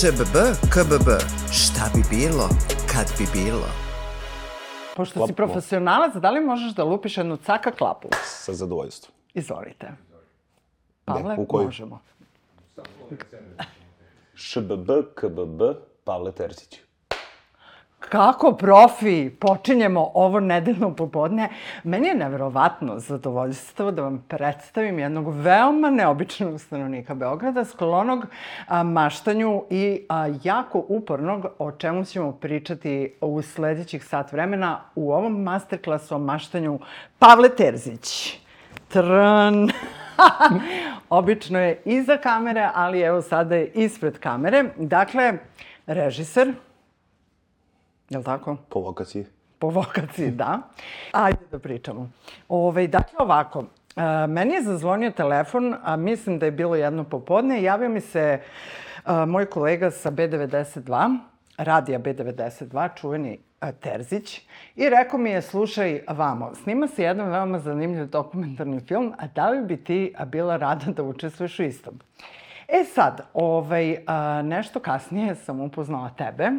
ŠBB, KBB, šta bi bilo, kad bi bilo? Pošto si profesionalac, da li možeš da lupiš jednu caka klapu? Sa zadovoljstvom. Izvolite. Pavle, u koju? možemo. ŠBB, KBB, Pavle Terzić. Kako profi počinjemo ovo nedeljno popodne. Meni je neverovatno zadovoljstvo da vam predstavim jednog veoma neobičnog stanovnika Beograda, sklonog a, maštanju i a, jako upornog, o čemu ćemo pričati u sledećih sat vremena u ovom masterklasu o maštanju Pavle Terzić. Trn! Obično je iza kamere, ali evo sada je ispred kamere. Dakle, režiser, Jel tako? Po vokaciji. Po vokaciji, da. Ajde da pričamo. Ove, dakle, ovako, a, meni je zazvonio telefon, a mislim da je bilo jedno popodne, javio mi se a, moj kolega sa B92, radija B92, čuveni a, Terzić, i rekao mi je, slušaj, vamo, snima se jedan veoma zanimljiv dokumentarni film, a da li bi ti bila rada da učestvuješ u istom? E sad, ovaj, a, nešto kasnije sam upoznala tebe,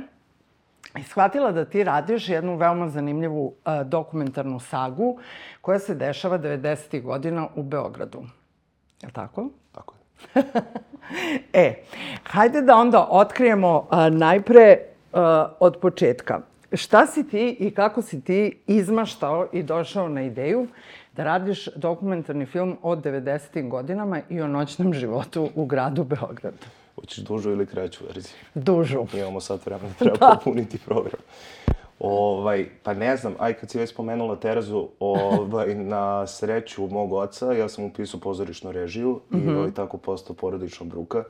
shvatila da ti radiš jednu veoma zanimljivu uh, dokumentarnu sagu koja se dešava 90. godina u Beogradu. Je li tako? Tako je. e, hajde da onda otkrijemo uh, najpre uh, od početka. Šta si ti i kako si ti izmaštao i došao na ideju da radiš dokumentarni film o 90. godinama i o noćnom životu u gradu Beogradu? Hoćeš dužu ili kraću verziju? Dužu. Imamo sat vremena, treba da. popuniti program. Ovaj, pa ne znam, aj kad si već spomenula Terezu, ovaj, na sreću mog oca, ja sam upisao pozorišnu režiju mm -hmm. i mhm. ovaj, tako postao porodična bruka.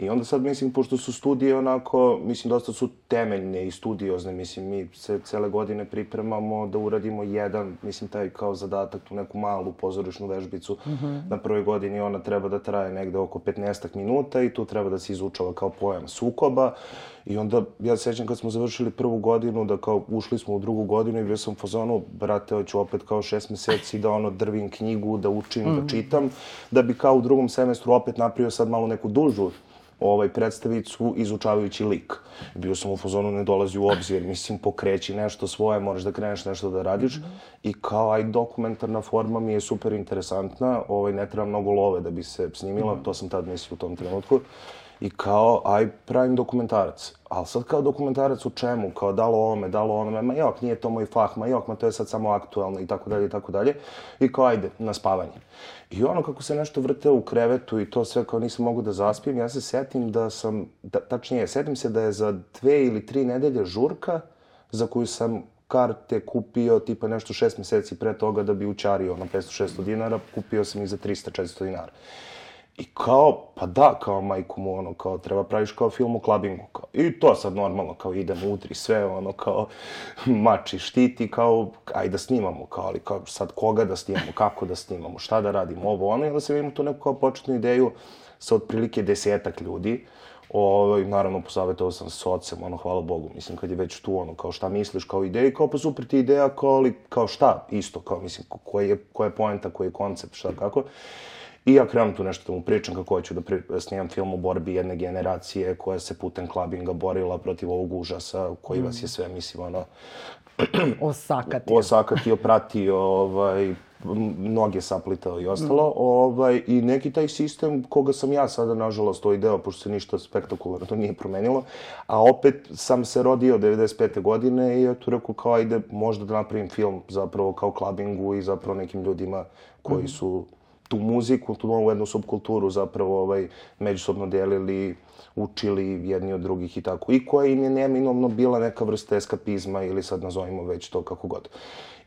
I onda sad, mislim, pošto su studije onako, mislim, dosta su temeljne i studiozne, mislim, mi se cele godine pripremamo da uradimo jedan, mislim, taj kao zadatak, tu neku malu pozorišnu vežbicu mm -hmm. na prvoj godini, ona treba da traje negde oko 15 minuta i tu treba da se izučava kao pojam sukoba. I onda, ja se sećam kad smo završili prvu godinu, da kao ušli smo u drugu godinu i bio sam u fazonu, brate, hoću opet kao šest meseci da ono drvim knjigu, da učim, mm -hmm. da mhm. čitam, da bi kao u drugom semestru opet napravio sad malo neku dužu ovaj, predstavicu izučavajući lik. Bio sam u fazonu, ne dolazi u obzir, mislim, pokreći nešto svoje, moraš da kreneš nešto da radiš. Mm -hmm. I kao, aj, dokumentarna forma mi je super interesantna, ovaj, ne treba mnogo love da bi se snimila, mm -hmm. to sam tad mislio u tom trenutku. I kao, aj, pravim dokumentarac. Ali sad kao dokumentarac u čemu? Kao, da li ovome, da li onome? Ma jok, nije to moj fah, ma jok, ma to je sad samo aktualno i tako dalje i tako dalje. I kao, ajde, na spavanje. I ono kako se nešto vrte u krevetu i to sve kao nisam mogu da zaspijem, ja se setim da sam, da, tačnije, setim se da je za dve ili tri nedelje žurka za koju sam karte kupio tipa nešto šest meseci pre toga da bi učario na 500-600 dinara, kupio sam ih za 300-400 dinara. I kao, pa da, kao majku mu, ono, kao, treba praviš kao film o klabingu, kao, i to sad normalno, kao, idemo utri sve, ono, kao, mači štiti, kao, aj da snimamo, kao, ali kao, sad koga da snimamo, kako da snimamo, šta da radimo, ovo, ono, i onda se vidimo tu neku kao početnu ideju sa otprilike desetak ljudi, Ovaj, naravno, posavetovao sam s ocem, ono, hvala Bogu, mislim, kad je već tu, ono, kao šta misliš, kao ideja, kao pa super ti ideja, kao, ali, kao šta, isto, kao, mislim, koja je, koja je poenta, koji je koncept, šta, kako. I ja krenam tu nešto da mu pričam kako hoću da pri, snimam film o borbi jedne generacije koja se putem klabinga borila protiv ovog užasa koji mm. vas je sve, mislim, ono... osakatio. Osakatio, pratio, ovaj, noge saplitao i ostalo. Mm. Ovaj, I neki taj sistem koga sam ja sada, nažalost, ovaj deo, pošto se ništa spektakularno to nije promenilo, a opet sam se rodio 95. godine i ja tu rekao kao ajde možda da napravim film zapravo kao klabingu i zapravo nekim ljudima koji mm. su tu muziku, tu novu jednu subkulturu zapravo ovaj, međusobno delili, učili jedni od drugih i tako. I koja im je neminovno bila neka vrsta eskapizma ili sad nazovimo već to kako god.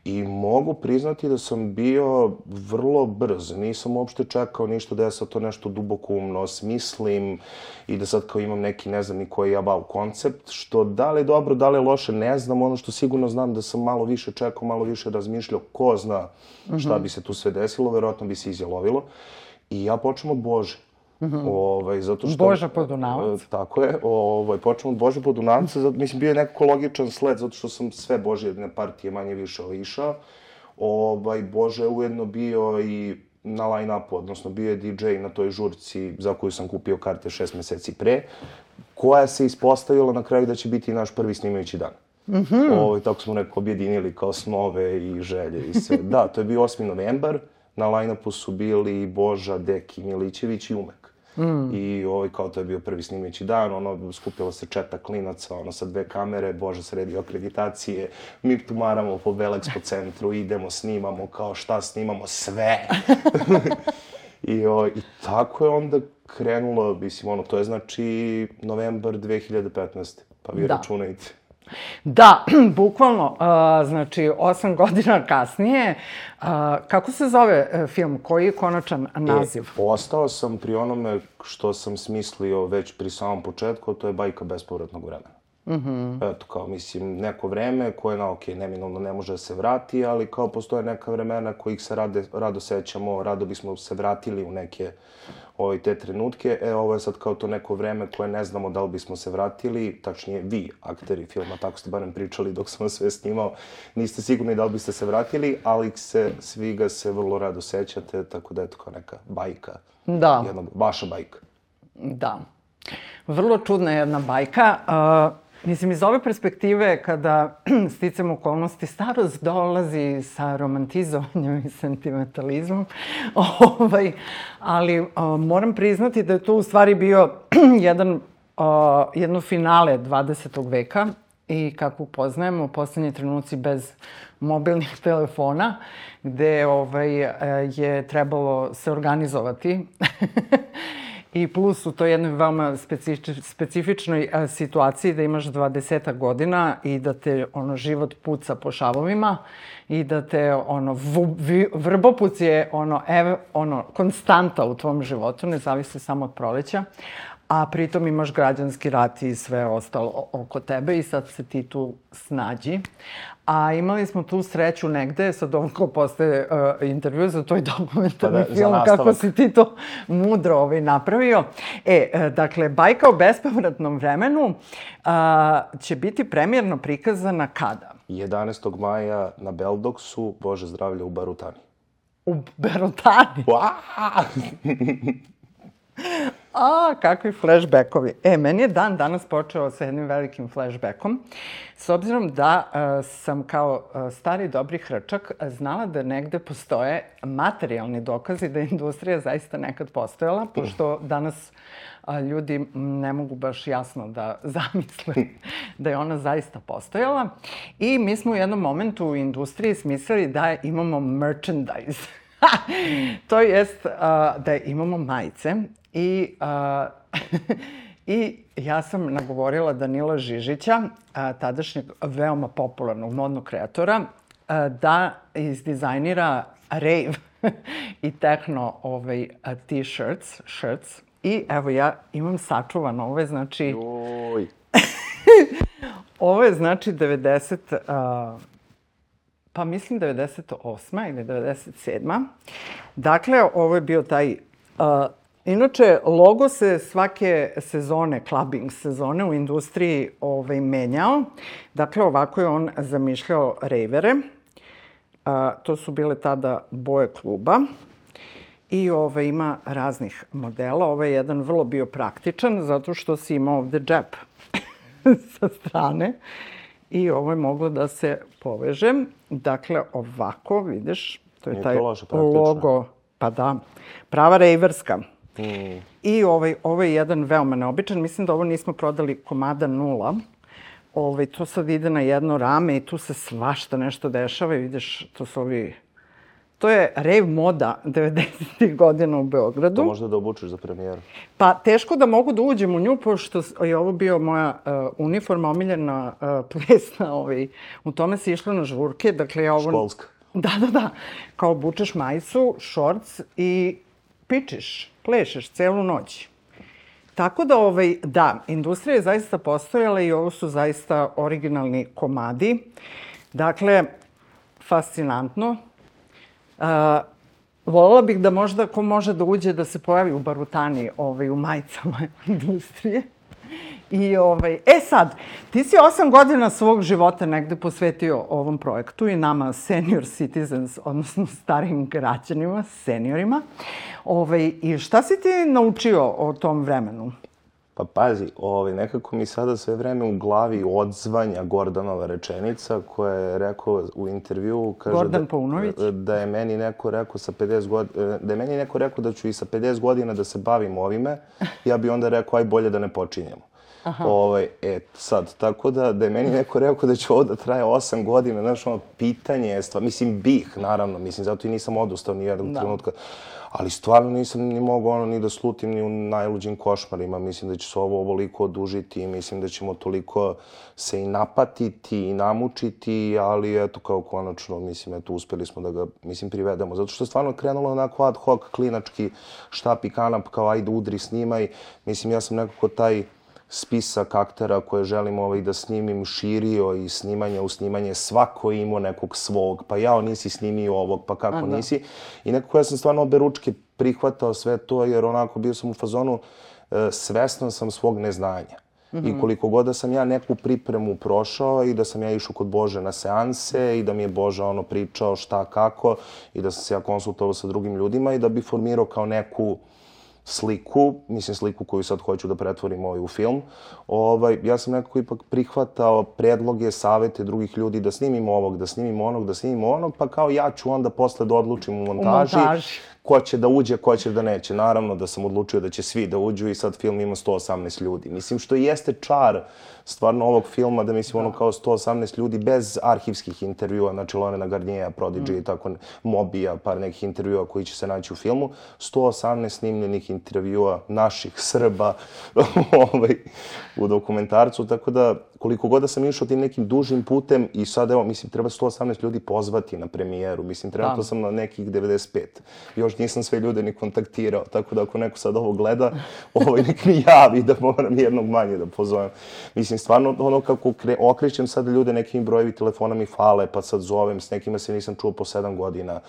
I mogu priznati da sam bio vrlo brz. Nisam uopšte čekao ništa da ja sad to nešto duboko umno smislim i da sad kao imam neki, ne znam ni koji ja bav koncept, što da li je dobro, da li je loše, ne znam. Ono što sigurno znam da sam malo više čekao, malo više razmišljao, ko zna šta mhm. bi se tu sve desilo, verovatno bi se izjelovilo. I ja počnem od Bože. Mm -hmm. ovaj, zato što, Boža Podunavac. E, tako je. Ovaj, počnemo od Boža Podunavca. Zato, mislim, bio je nekako logičan sled, zato što sam sve Božje partije manje više ovaj, išao. Ovaj, Bože je ujedno bio i na line-upu, odnosno bio je DJ na toj žurci za koju sam kupio karte šest meseci pre. koja se ispostavila na kraju da će biti naš prvi snimajući dan. Mm -hmm. Ovo, tako smo nekako objedinili kao snove i želje i sve. Da, to je bio 8. novembar, na line-upu su bili Boža, Deki, Milićević i Umek. Mm. I ovaj, kao to je bio prvi snimajući dan, ono, skupilo se četa klinaca, ono, sa dve kamere, Bože sredi akreditacije, mi tumaramo po Belexpo centru, idemo, snimamo, kao šta snimamo, sve. I, o, I tako je onda krenulo, mislim, ono, to je znači novembar 2015. Pa vi da. računajte. Da, bukvalno, uh, znači, osam godina kasnije, uh, kako se zove uh, film, koji je konačan naziv? E, ostao sam pri onome što sam smislio već pri samom početku, to je bajka bespovratnog vremena. Mm -hmm. Eto, kao, mislim, neko vreme koje, na, ok, neminovno ne može da se vrati, ali kao postoje neka vremena kojih se rade, rado sećamo, rado bismo se vratili u neke ovaj, te trenutke. E, ovo je sad kao to neko vreme koje ne znamo da li bismo se vratili, tačnije vi, akteri filma, tako ste barem pričali dok sam sve snimao, niste sigurni da li biste se vratili, ali se, svi ga se vrlo rado sećate, tako da je to kao neka bajka. Da. Jednog, vaša bajka. Da. Vrlo čudna jedna bajka. Uh, Mislim, iz ove perspektive, kada sticam okolnosti, starost dolazi sa romantizovanjem i sentimentalizmom, ovaj, ali o, moram priznati da je to u stvari bio jedan, o, jedno finale 20. veka i kako poznajemo u poslednje trenuci bez mobilnih telefona, gde ovaj, je trebalo se organizovati I plus u toj jednoj veoma specifičnoj a, situaciji da imaš 20 godina i da te ono život puca po šavovima i da te ono v, v, vrbopuc je ono ev, ono konstanta u tvom životu, ne zavisi samo od proleća a pritom imaš građanski rat i sve ostalo oko tebe i sad se ti tu snađi. A imali smo tu sreću negde, sad ovo ko postaje uh, intervju za tvoj dokumentarni pa da, film, kako si ti to mudro ovaj, napravio. E, uh, dakle, bajka o bespovratnom vremenu uh, će biti premjerno prikazana kada? 11. maja na Beldoksu, Bože zdravlje, u Barutani. U Barutani? A, kakvi flashbackovi. E, meni je dan danas počeo sa jednim velikim flashbackom. S obzirom da uh, sam kao uh, stari dobri hrčak znala da negde postoje materijalni dokazi da je industrija zaista nekad postojala, pošto danas ljudi ne mogu baš jasno da zamisle da je ona zaista postojala. I mi smo u jednom momentu u industriji smislili da imamo merchandise. to jest uh, da imamo majice I, a, I ja sam nagovorila Danila Žižića, a, tadašnjeg veoma popularnog modnog kreatora, a, da izdizajnira rave i techno ovaj, t-shirts, shirts. I evo ja imam sačuvano, ovo je znači... Joj. ovo je znači 90... A, pa mislim 98. ili 97. Dakle, ovo je bio taj uh, Inače, logo se svake sezone, clubbing sezone u industriji ovaj, menjao. Dakle, ovako je on zamišljao rejvere. A, to su bile tada boje kluba. I ove, ovaj, ima raznih modela. Ovo je jedan vrlo bio praktičan, zato što si imao ovde džep sa strane. I ovo je moglo da se poveže. Dakle, ovako, vidiš, to je taj logo. Pa da, prava rejverska. Mm. I ovaj, ovo je jedan veoma neobičan. Mislim da ovo nismo prodali komada nula. Ovaj, to sad ide na jedno rame i tu se svašta nešto dešava i vidiš, to su ovi... To je rave moda 90. godina u Beogradu. To možda da obučeš za premijeru. Pa teško da mogu da uđem u nju, pošto je ovo bio moja uh, uniforma omiljena uh, plesna. Ovaj, u tome se išlo na žurke. Dakle, ja ovo... Školska. Da, da, da. Kao obučeš majicu, šorc i pičiš, plešeš celu noć. Tako da, ovaj, da, industrija je zaista postojala i ovo su zaista originalni komadi. Dakle, fascinantno. Uh, Volila bih da možda ko može da uđe da se pojavi u Barutani ovaj, u majicama industrije. I, ovaj, e sad, ti si osam godina svog života negde posvetio ovom projektu i nama senior citizens, odnosno starim građanima, seniorima. Ovaj, I šta si ti naučio o tom vremenu? Pa pazi, ovaj, nekako mi sada sve vreme u glavi odzvanja Gordanova rečenica koja je rekao u intervju, kaže Gordan da, Paunović? da je meni neko rekao sa 50 godina, da je meni neko rekao da ću i sa 50 godina da se bavim ovime, ja bi onda rekao aj bolje da ne počinjemo. Aha. Ovaj, e, sad, tako da, da je meni neko rekao da će ovo da traje 8 godina, znaš, ono, pitanje je stvar, mislim, bih, naravno, mislim, zato i nisam odustao ni jednog Da. trenutka, ali stvarno nisam ni mogao ono ni da slutim ni u najluđim košmarima. Mislim da će se ovo ovoliko odužiti i mislim da ćemo toliko se i napatiti i namučiti, ali eto kao konačno, mislim, eto, uspeli smo da ga, mislim, privedemo. Zato što je stvarno krenulo onako ad hoc, klinački, štap i kanap, kao ajde udri, snimaj. Mislim, ja sam nekako taj spisak aktera koje želim ovaj da snimim širio i snimanje u snimanje svako je imao nekog svog. Pa jao nisi snimio ovog pa kako A, da. nisi? I nekako ja sam stvarno obe ručke prihvatao sve to jer onako bio sam u fazonu e, svestan sam svog neznanja. I koliko god da sam ja neku pripremu prošao i da sam ja išao kod Bože na seanse i da mi je Bože ono pričao šta kako i da sam se ja konsultovao sa drugim ljudima i da bi formirao kao neku sliku, mislim sliku koju sad hoću da pretvorim ovaj u film, ovaj, ja sam nekako ipak prihvatao predloge, savete drugih ljudi da snimimo ovog, da snimimo onog, da snimimo onog, pa kao ja ću onda posle da odlučim u montaži, montaži. Ko će da uđe, ko će da neće. Naravno da sam odlučio da će svi da uđu i sad film ima 118 ljudi. Mislim što jeste čar stvarno ovog filma, da mislim ono kao 118 ljudi bez arhivskih intervjua, znači Lorena Garniera, Prodigy i tako, Mobija, par nekih intervjua koji će se naći u filmu. 118 snimljenih intervjua naših Srba ovaj, u dokumentarcu, tako da koliko god da sam išao tim nekim dužim putem i sad evo, mislim, treba 118 ljudi pozvati na premijeru, mislim, trenutno Da. sam na nekih 95. Još nisam sve ljude ni kontaktirao, tako da ako neko sad ovo gleda, ovaj, nek mi javi da moram jednog manje da pozovem. Mislim, stvarno, ono kako kre, okrećem sad ljude, neki mi brojevi telefona mi fale, pa sad zovem, s nekima se nisam čuo po sedam godina,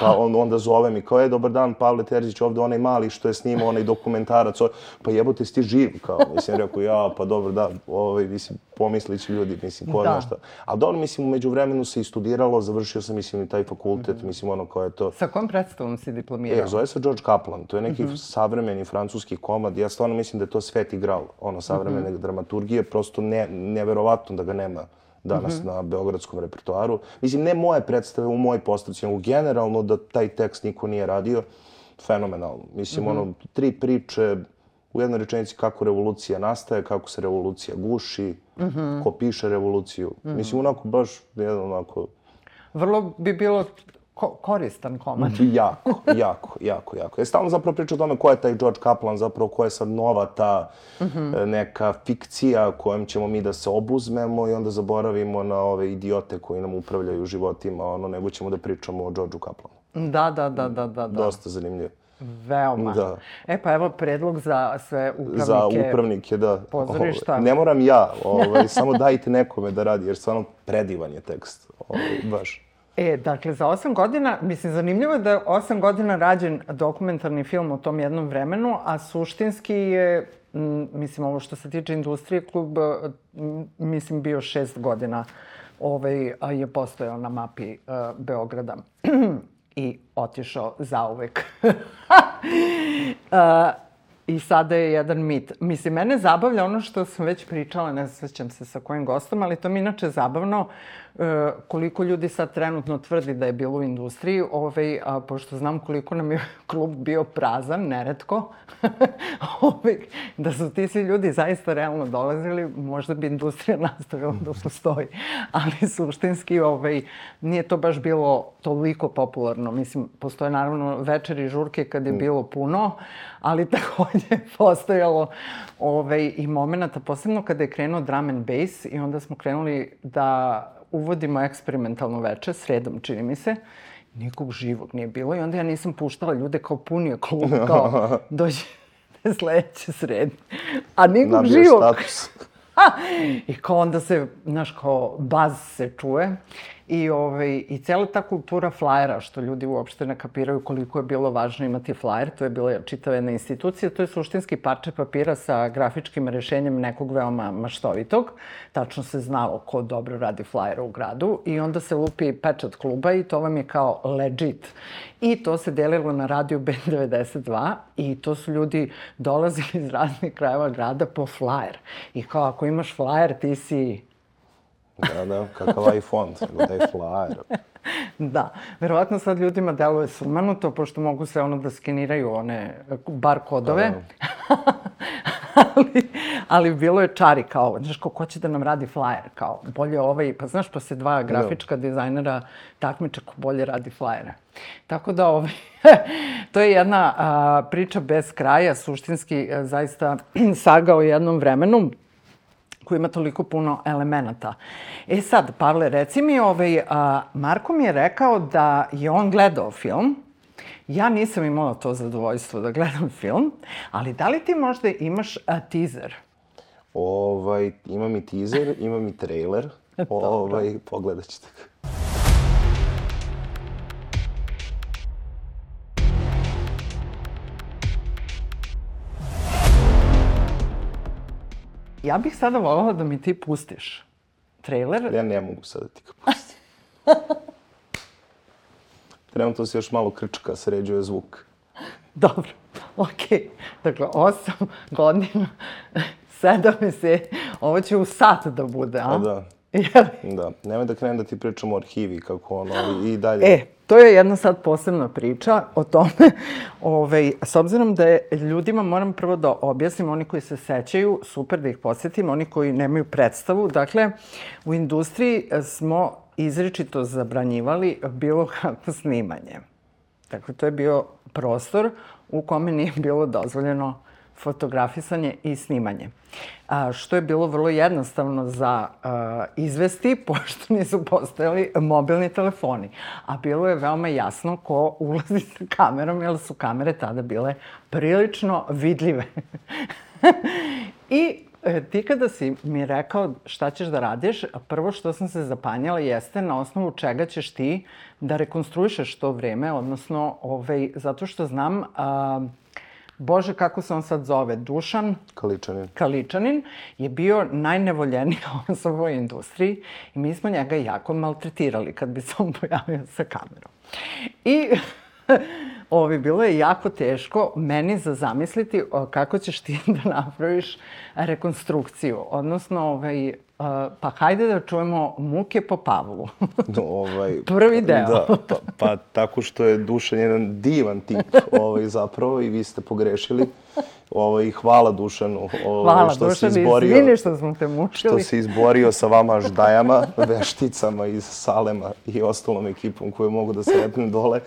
pa on, onda zovem i kao, je, dobar dan, Pavle Terzić, ovde onaj mali što je snimao, onaj dokumentarac, o- pa jebote, si ti živ, kao, mislim, rekao, ja, pa dobro, da, ovaj, mislim, pomislit će ljudi, mislim, ko Da. zna šta. A dobro, mislim, umeđu vremenu se i studiralo, završio sam, mislim, i taj fakultet, Mhm. mislim, ono, kao je to... Sa kojom predstavom si diplomirao? E, zove se George Kaplan, to je neki Mhm. savremeni francuski komad. Ja stvarno mislim da je to sveti gral, ono, savremene Mhm. dramaturgije, prosto ne, neverovatno da ga nema danas Mhm. na beogradskom repertoaru. Mislim, ne moje predstave u mojoj postavci, nego generalno da taj tekst niko nije radio, fenomenalno. Mislim, Mhm. ono, tri priče, u jednoj rečenici kako revolucija nastaje, kako se revolucija guši, Mhm. ko piše revoluciju. Mislim, onako baš jedan onako Vrlo bi bilo ko- koristan komad. jako, jako, jako, jako. Ja stalno zapravo pričam o tome ko je taj George Kaplan, zapravo ko je sad nova ta e, neka fikcija kojom ćemo mi da se obuzmemo i onda zaboravimo na ove idiote koji nam upravljaju životima, ono, nego ćemo da pričamo o Georgeu Kaplanu. Da, da, da, da, da. da. Dosta zanimljivo. Veoma. Da. E pa evo predlog za sve upravnike. Za upravnike, da. pozorišta. Ne moram ja, ovaj, samo dajte nekome da radi, jer stvarno predivan je tekst. Ovaj, baš. E, dakle, za osam godina, mislim, zanimljivo je da je osam godina rađen dokumentarni film o tom jednom vremenu, a suštinski je, m, mislim, ovo što se tiče industrije, klub, m, mislim, bio šest godina ovaj, je postojao na mapi uh, Beograda i otišao zauvek. uh, I sada je jedan mit. Mislim, mene zabavlja ono što sam već pričala, ne sećam se sa kojim gostom, ali to mi inače zabavno e, koliko ljudi sad trenutno tvrdi da je bilo u industriji, ovaj, a, pošto znam koliko nam je klub bio prazan, neretko, ovaj, da su ti svi ljudi zaista realno dolazili, možda bi industrija nastavila da postoji. Ali suštinski ovaj, nije to baš bilo toliko popularno. Mislim, postoje naravno večeri žurke kad je bilo puno, ali takođe je postojalo ovaj, i momenta, posebno kada je krenuo drum and bass i onda smo krenuli da uvodimo eksperimentalno veče, sredom čini mi se, nikog živog nije bilo i onda ja nisam puštala ljude kao punio klub, kao dođe sledeće sred. A nikog Nabio živog. status. Ha! I kao onda se, znaš, kao baz se čuje. I, ovaj, I cela ta kultura flajera, što ljudi uopšte ne kapiraju koliko je bilo važno imati flajer, to je bila čitava jedna institucija, to je suštinski parče papira sa grafičkim rešenjem nekog veoma maštovitog. Tačno se znalo ko dobro radi flajera u gradu i onda se lupi pečat kluba i to vam je kao legit. I to se delilo na radiju B92 i to su ljudi dolazili iz raznih krajeva grada po flajer. I kao ako imaš flajer, ti si Da, da, kakav iPhone, nego da je flyer. Da, verovatno sad ljudima deluje sumanuto, pošto mogu sve ono da skeniraju one bar kodove. Da, da. ali, ali bilo je čari kao, znaš, ko, ko će da nam radi flyer, kao, bolje ovaj, pa znaš, pa se dva grafička da. dizajnera takmiče ko bolje radi flyere. Tako da, ovaj, to je jedna a, priča bez kraja, suštinski a, zaista saga o jednom vremenu koji ima toliko puno elemenata. E sad, Pavle, reci mi, ovaj, a, Marko mi je rekao da je on gledao film, Ja nisam imala to zadovoljstvo da gledam film, ali da li ti možda imaš a, teaser? Ovaj, imam i teaser, imam i trailer. ovaj, pogledat ćete ga. Ja bih sada voljela da mi ti pustiš trailer. Ja ne mogu sada da ti ga pustim. Trenutno se još malo krčka, sređuje zvuk. Dobro, okej. Okay. Dakle, osam godina, sedam meseci, ovo će u sat da bude, a? A da. Da, nemoj da krenem da ti pričam o arhivi, kako ono, i dalje. E, to je jedna sad posebna priča o tome. Ove, ovaj, s obzirom da je ljudima, moram prvo da objasnim, oni koji se sećaju, super da ih posjetim, oni koji nemaju predstavu. Dakle, u industriji smo izričito zabranjivali bilo kako snimanje. Dakle, to je bio prostor u kome nije bilo dozvoljeno fotografisanje i snimanje. A, što je bilo vrlo jednostavno za a, izvesti, pošto nisu postojali mobilni telefoni. A bilo je veoma jasno ko ulazi sa kamerom, jer su kamere tada bile prilično vidljive. I e, ti kada si mi rekao šta ćeš da radiš, prvo što sam se zapanjala jeste na osnovu čega ćeš ti da rekonstruišeš to vreme, odnosno ovaj, zato što znam... A, Bože, kako se on sad zove, Dušan Kaličanin. Kaličanin je bio najnevoljenija osoba u industriji i mi smo njega jako maltretirali kad bi se on pojavio sa kamerom. I Ovi, bilo je jako teško meni za zamisliti kako ćeš ti da napraviš rekonstrukciju. Odnosno, ovaj, pa hajde da čujemo muke po Pavlu. no, ovaj, Prvi deo. Da, pa, pa tako što je Dušan jedan divan tip ovaj, zapravo i vi ste pogrešili. Ovaj, hvala Dušanu ovaj, hvala, što Dušan, se izborio. Izvini što smo te mučili. Što se izborio sa vama ždajama, vešticama iz Salema i ostalom ekipom koju mogu da sretnem dole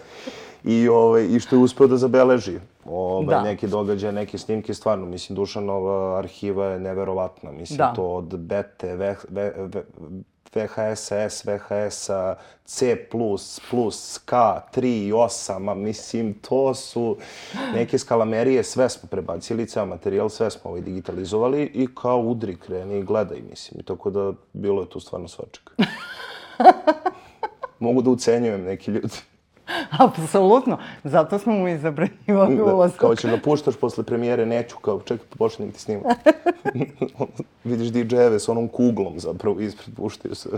i, ovaj, i što je uspeo da zabeleži ovaj, da. neke događaje, neke snimke, stvarno, mislim, Dušanova arhiva je neverovatna, mislim, da. to od Bete, v, v, v, VHS, S, VHS, C++, plus, K, 3 i 8, mislim, to su neke skalamerije, sve smo prebacili, ceo materijal, sve smo ovaj digitalizovali i kao udri, kreni i gledaj, mislim, i tako da bilo je tu stvarno svačak. Mogu da ucenjujem neki ljudi. Apsolutno. Zato smo mu i zabranjivali da, ulazak. Kao ćeš da puštaš posle premijere, neću, kao čekaj, počnem ti snimati. Vidiš DJ-eve s onom kuglom zapravo ispred puštaju se.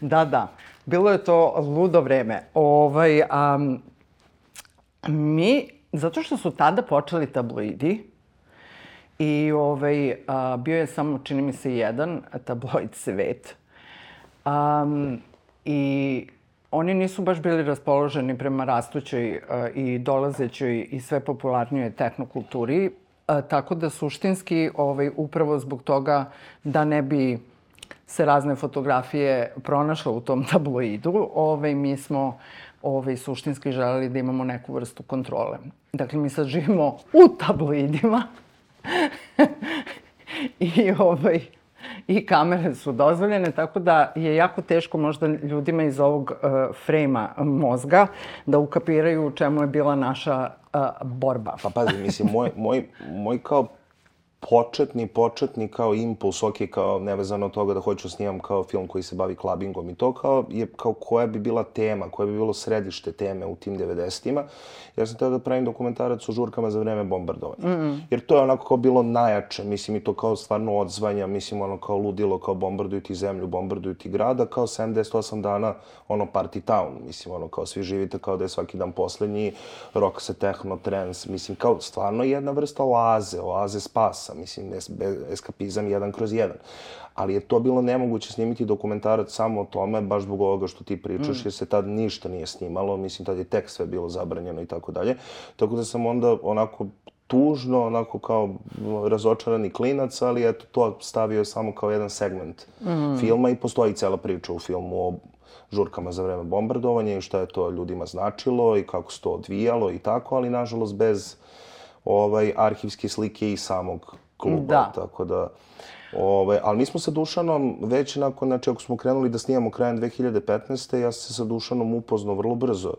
da, da. Bilo je to ludo vreme. Ovaj, um, mi, zato što su tada počeli tabloidi, i ovaj, a, bio je samo, čini mi se, jedan tabloid Svet. Um, I oni nisu baš bili raspoloženi prema rastućoj uh, i dolazećoj i sve popularnijoj tehnokulturi, uh, tako da suštinski ovaj, upravo zbog toga da ne bi se razne fotografije pronašle u tom tabloidu, ovaj, mi smo ovaj, suštinski želeli da imamo neku vrstu kontrole. Dakle, mi sad živimo u tabloidima i ovaj, i kamere su dozvoljene, tako da je jako teško možda ljudima iz ovog uh, frejma mozga da ukapiraju u čemu je bila naša uh, borba. Pa pazi, mislim, moj, moj, moj kao početni, početni kao impuls, ok, kao nevezano od toga da hoću da snimam kao film koji se bavi klabingom i to kao je kao koja bi bila tema, koja bi bilo središte teme u tim 90-ima. Ja sam teo da pravim dokumentarac o žurkama za vreme bombardovanja. Mm -hmm. Jer to je onako kao bilo najjače, mislim i to kao stvarno odzvanja, mislim ono kao ludilo, kao bombarduju ti zemlju, bombarduju ti grada, kao 78 dana ono party town, mislim ono kao svi živite kao da je svaki dan poslednji, rock se techno, trance, mislim kao stvarno jedna vrsta oaze, oaze spasa, mislim es, eskapizam jedan kroz jedan. Ali je to bilo nemoguće snimiti dokumentarac samo o tome, baš zbog ovoga što ti pričaš, mm. jer se tad ništa nije snimalo, mislim tad je tek sve bilo zabranjeno i tako dalje. Tako da sam onda onako tužno, onako kao razočarani klinac, ali eto, to stavio samo kao jedan segment mm. filma i postoji cela priča u filmu o žurkama za vreme bombardovanja i šta je to ljudima značilo i kako se to odvijalo i tako, ali nažalost bez ovaj, arhivske slike i samog kluba. Da. Tako da, ovaj, ali mi smo sa Dušanom već nakon, znači ako smo krenuli da snimamo krajem 2015. ja sam se sa Dušanom upoznao vrlo brzo.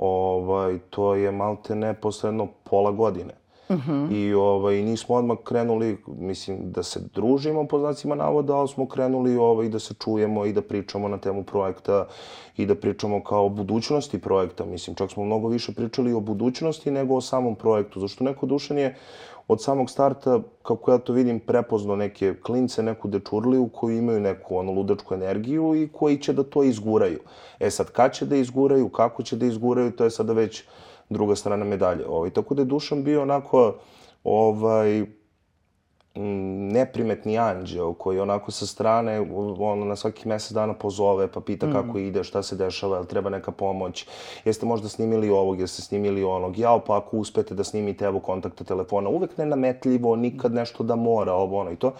Ovaj, to je malte neposredno pola godine. Uh -huh. I ovaj, nismo odmah krenuli, mislim, da se družimo po znacima navoda, ali smo krenuli ovaj, da se čujemo i da pričamo na temu projekta i da pričamo kao o budućnosti projekta. Mislim, čak smo mnogo više pričali o budućnosti nego o samom projektu. Zašto neko dušan je od samog starta, kako ja to vidim, prepoznao neke klince, neku dečurliju koji imaju neku ono ludačku energiju i koji će da to izguraju. E sad, kad će da izguraju, kako će da izguraju, to je sada već druga strana medalje. Ovaj, tako da je Dušan bio onako ovaj, neprimetni anđeo koji onako sa strane ono, na svaki mesec dana pozove pa pita mm. kako ide, šta se dešava, jel treba neka pomoć, jeste možda snimili ovog, jeste snimili onog, jao pa ako uspete da snimite evo kontakta telefona, uvek nenametljivo, nikad nešto da mora, ovo ono i to.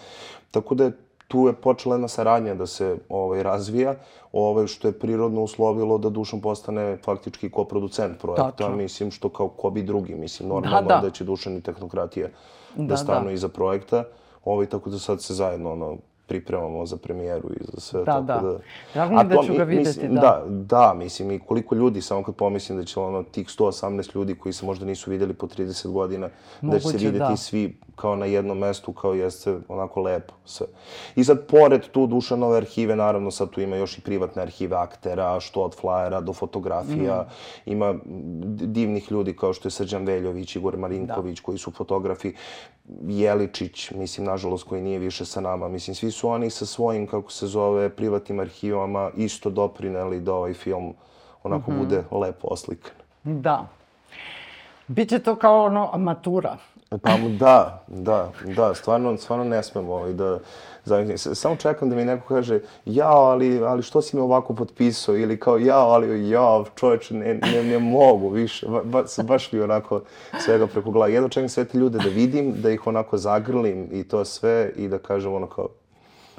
Tako da je tu je počela jedna saradnja da se ovaj, razvija, ovaj, što je prirodno uslovilo da Dušan postane faktički koproducent projekta, Tačno. mislim, što kao ko bi drugi, mislim, normalno da, da. da će Dušan i tehnokratija da, da stanu da. iza projekta, ovaj, tako da sad se zajedno ono, pripremamo za premijeru i za sve. Da, tako da. da. Drago mi da ću ga videti, mislim, da. Da, da, mislim, i koliko ljudi, samo kad pomislim da će ono, tih 118 ljudi koji se možda nisu videli po 30 godina, Moguće, da će se videti da. svi kao na jednom mestu, kao jeste onako lepo sve. I sad, pored tu Dušanove arhive, naravno sad tu ima još i privatne arhive aktera, što od flajera do fotografija, mm. ima divnih ljudi kao što je Srđan Veljović, Igor Marinković, da. koji su fotografi, Jeličić, mislim, nažalost, koji nije više sa nama, mislim, svi su oni sa svojim, kako se zove, privatnim arhivama isto doprineli da ovaj film onako mm -hmm. bude lepo oslikan. Da. Biće to kao ono matura. Pa da, da, da, stvarno, stvarno ne smemo ovaj da Samo čekam da mi neko kaže, jao, ali, ali što si me ovako potpisao? Ili kao, jao, ali jao, čoveče, ne, ne, ne mogu više. Ba, ba, baš mi onako svega preko glava. Jedno čekam sve te ljude da vidim, da ih onako zagrlim i to sve i da kažem ono kao,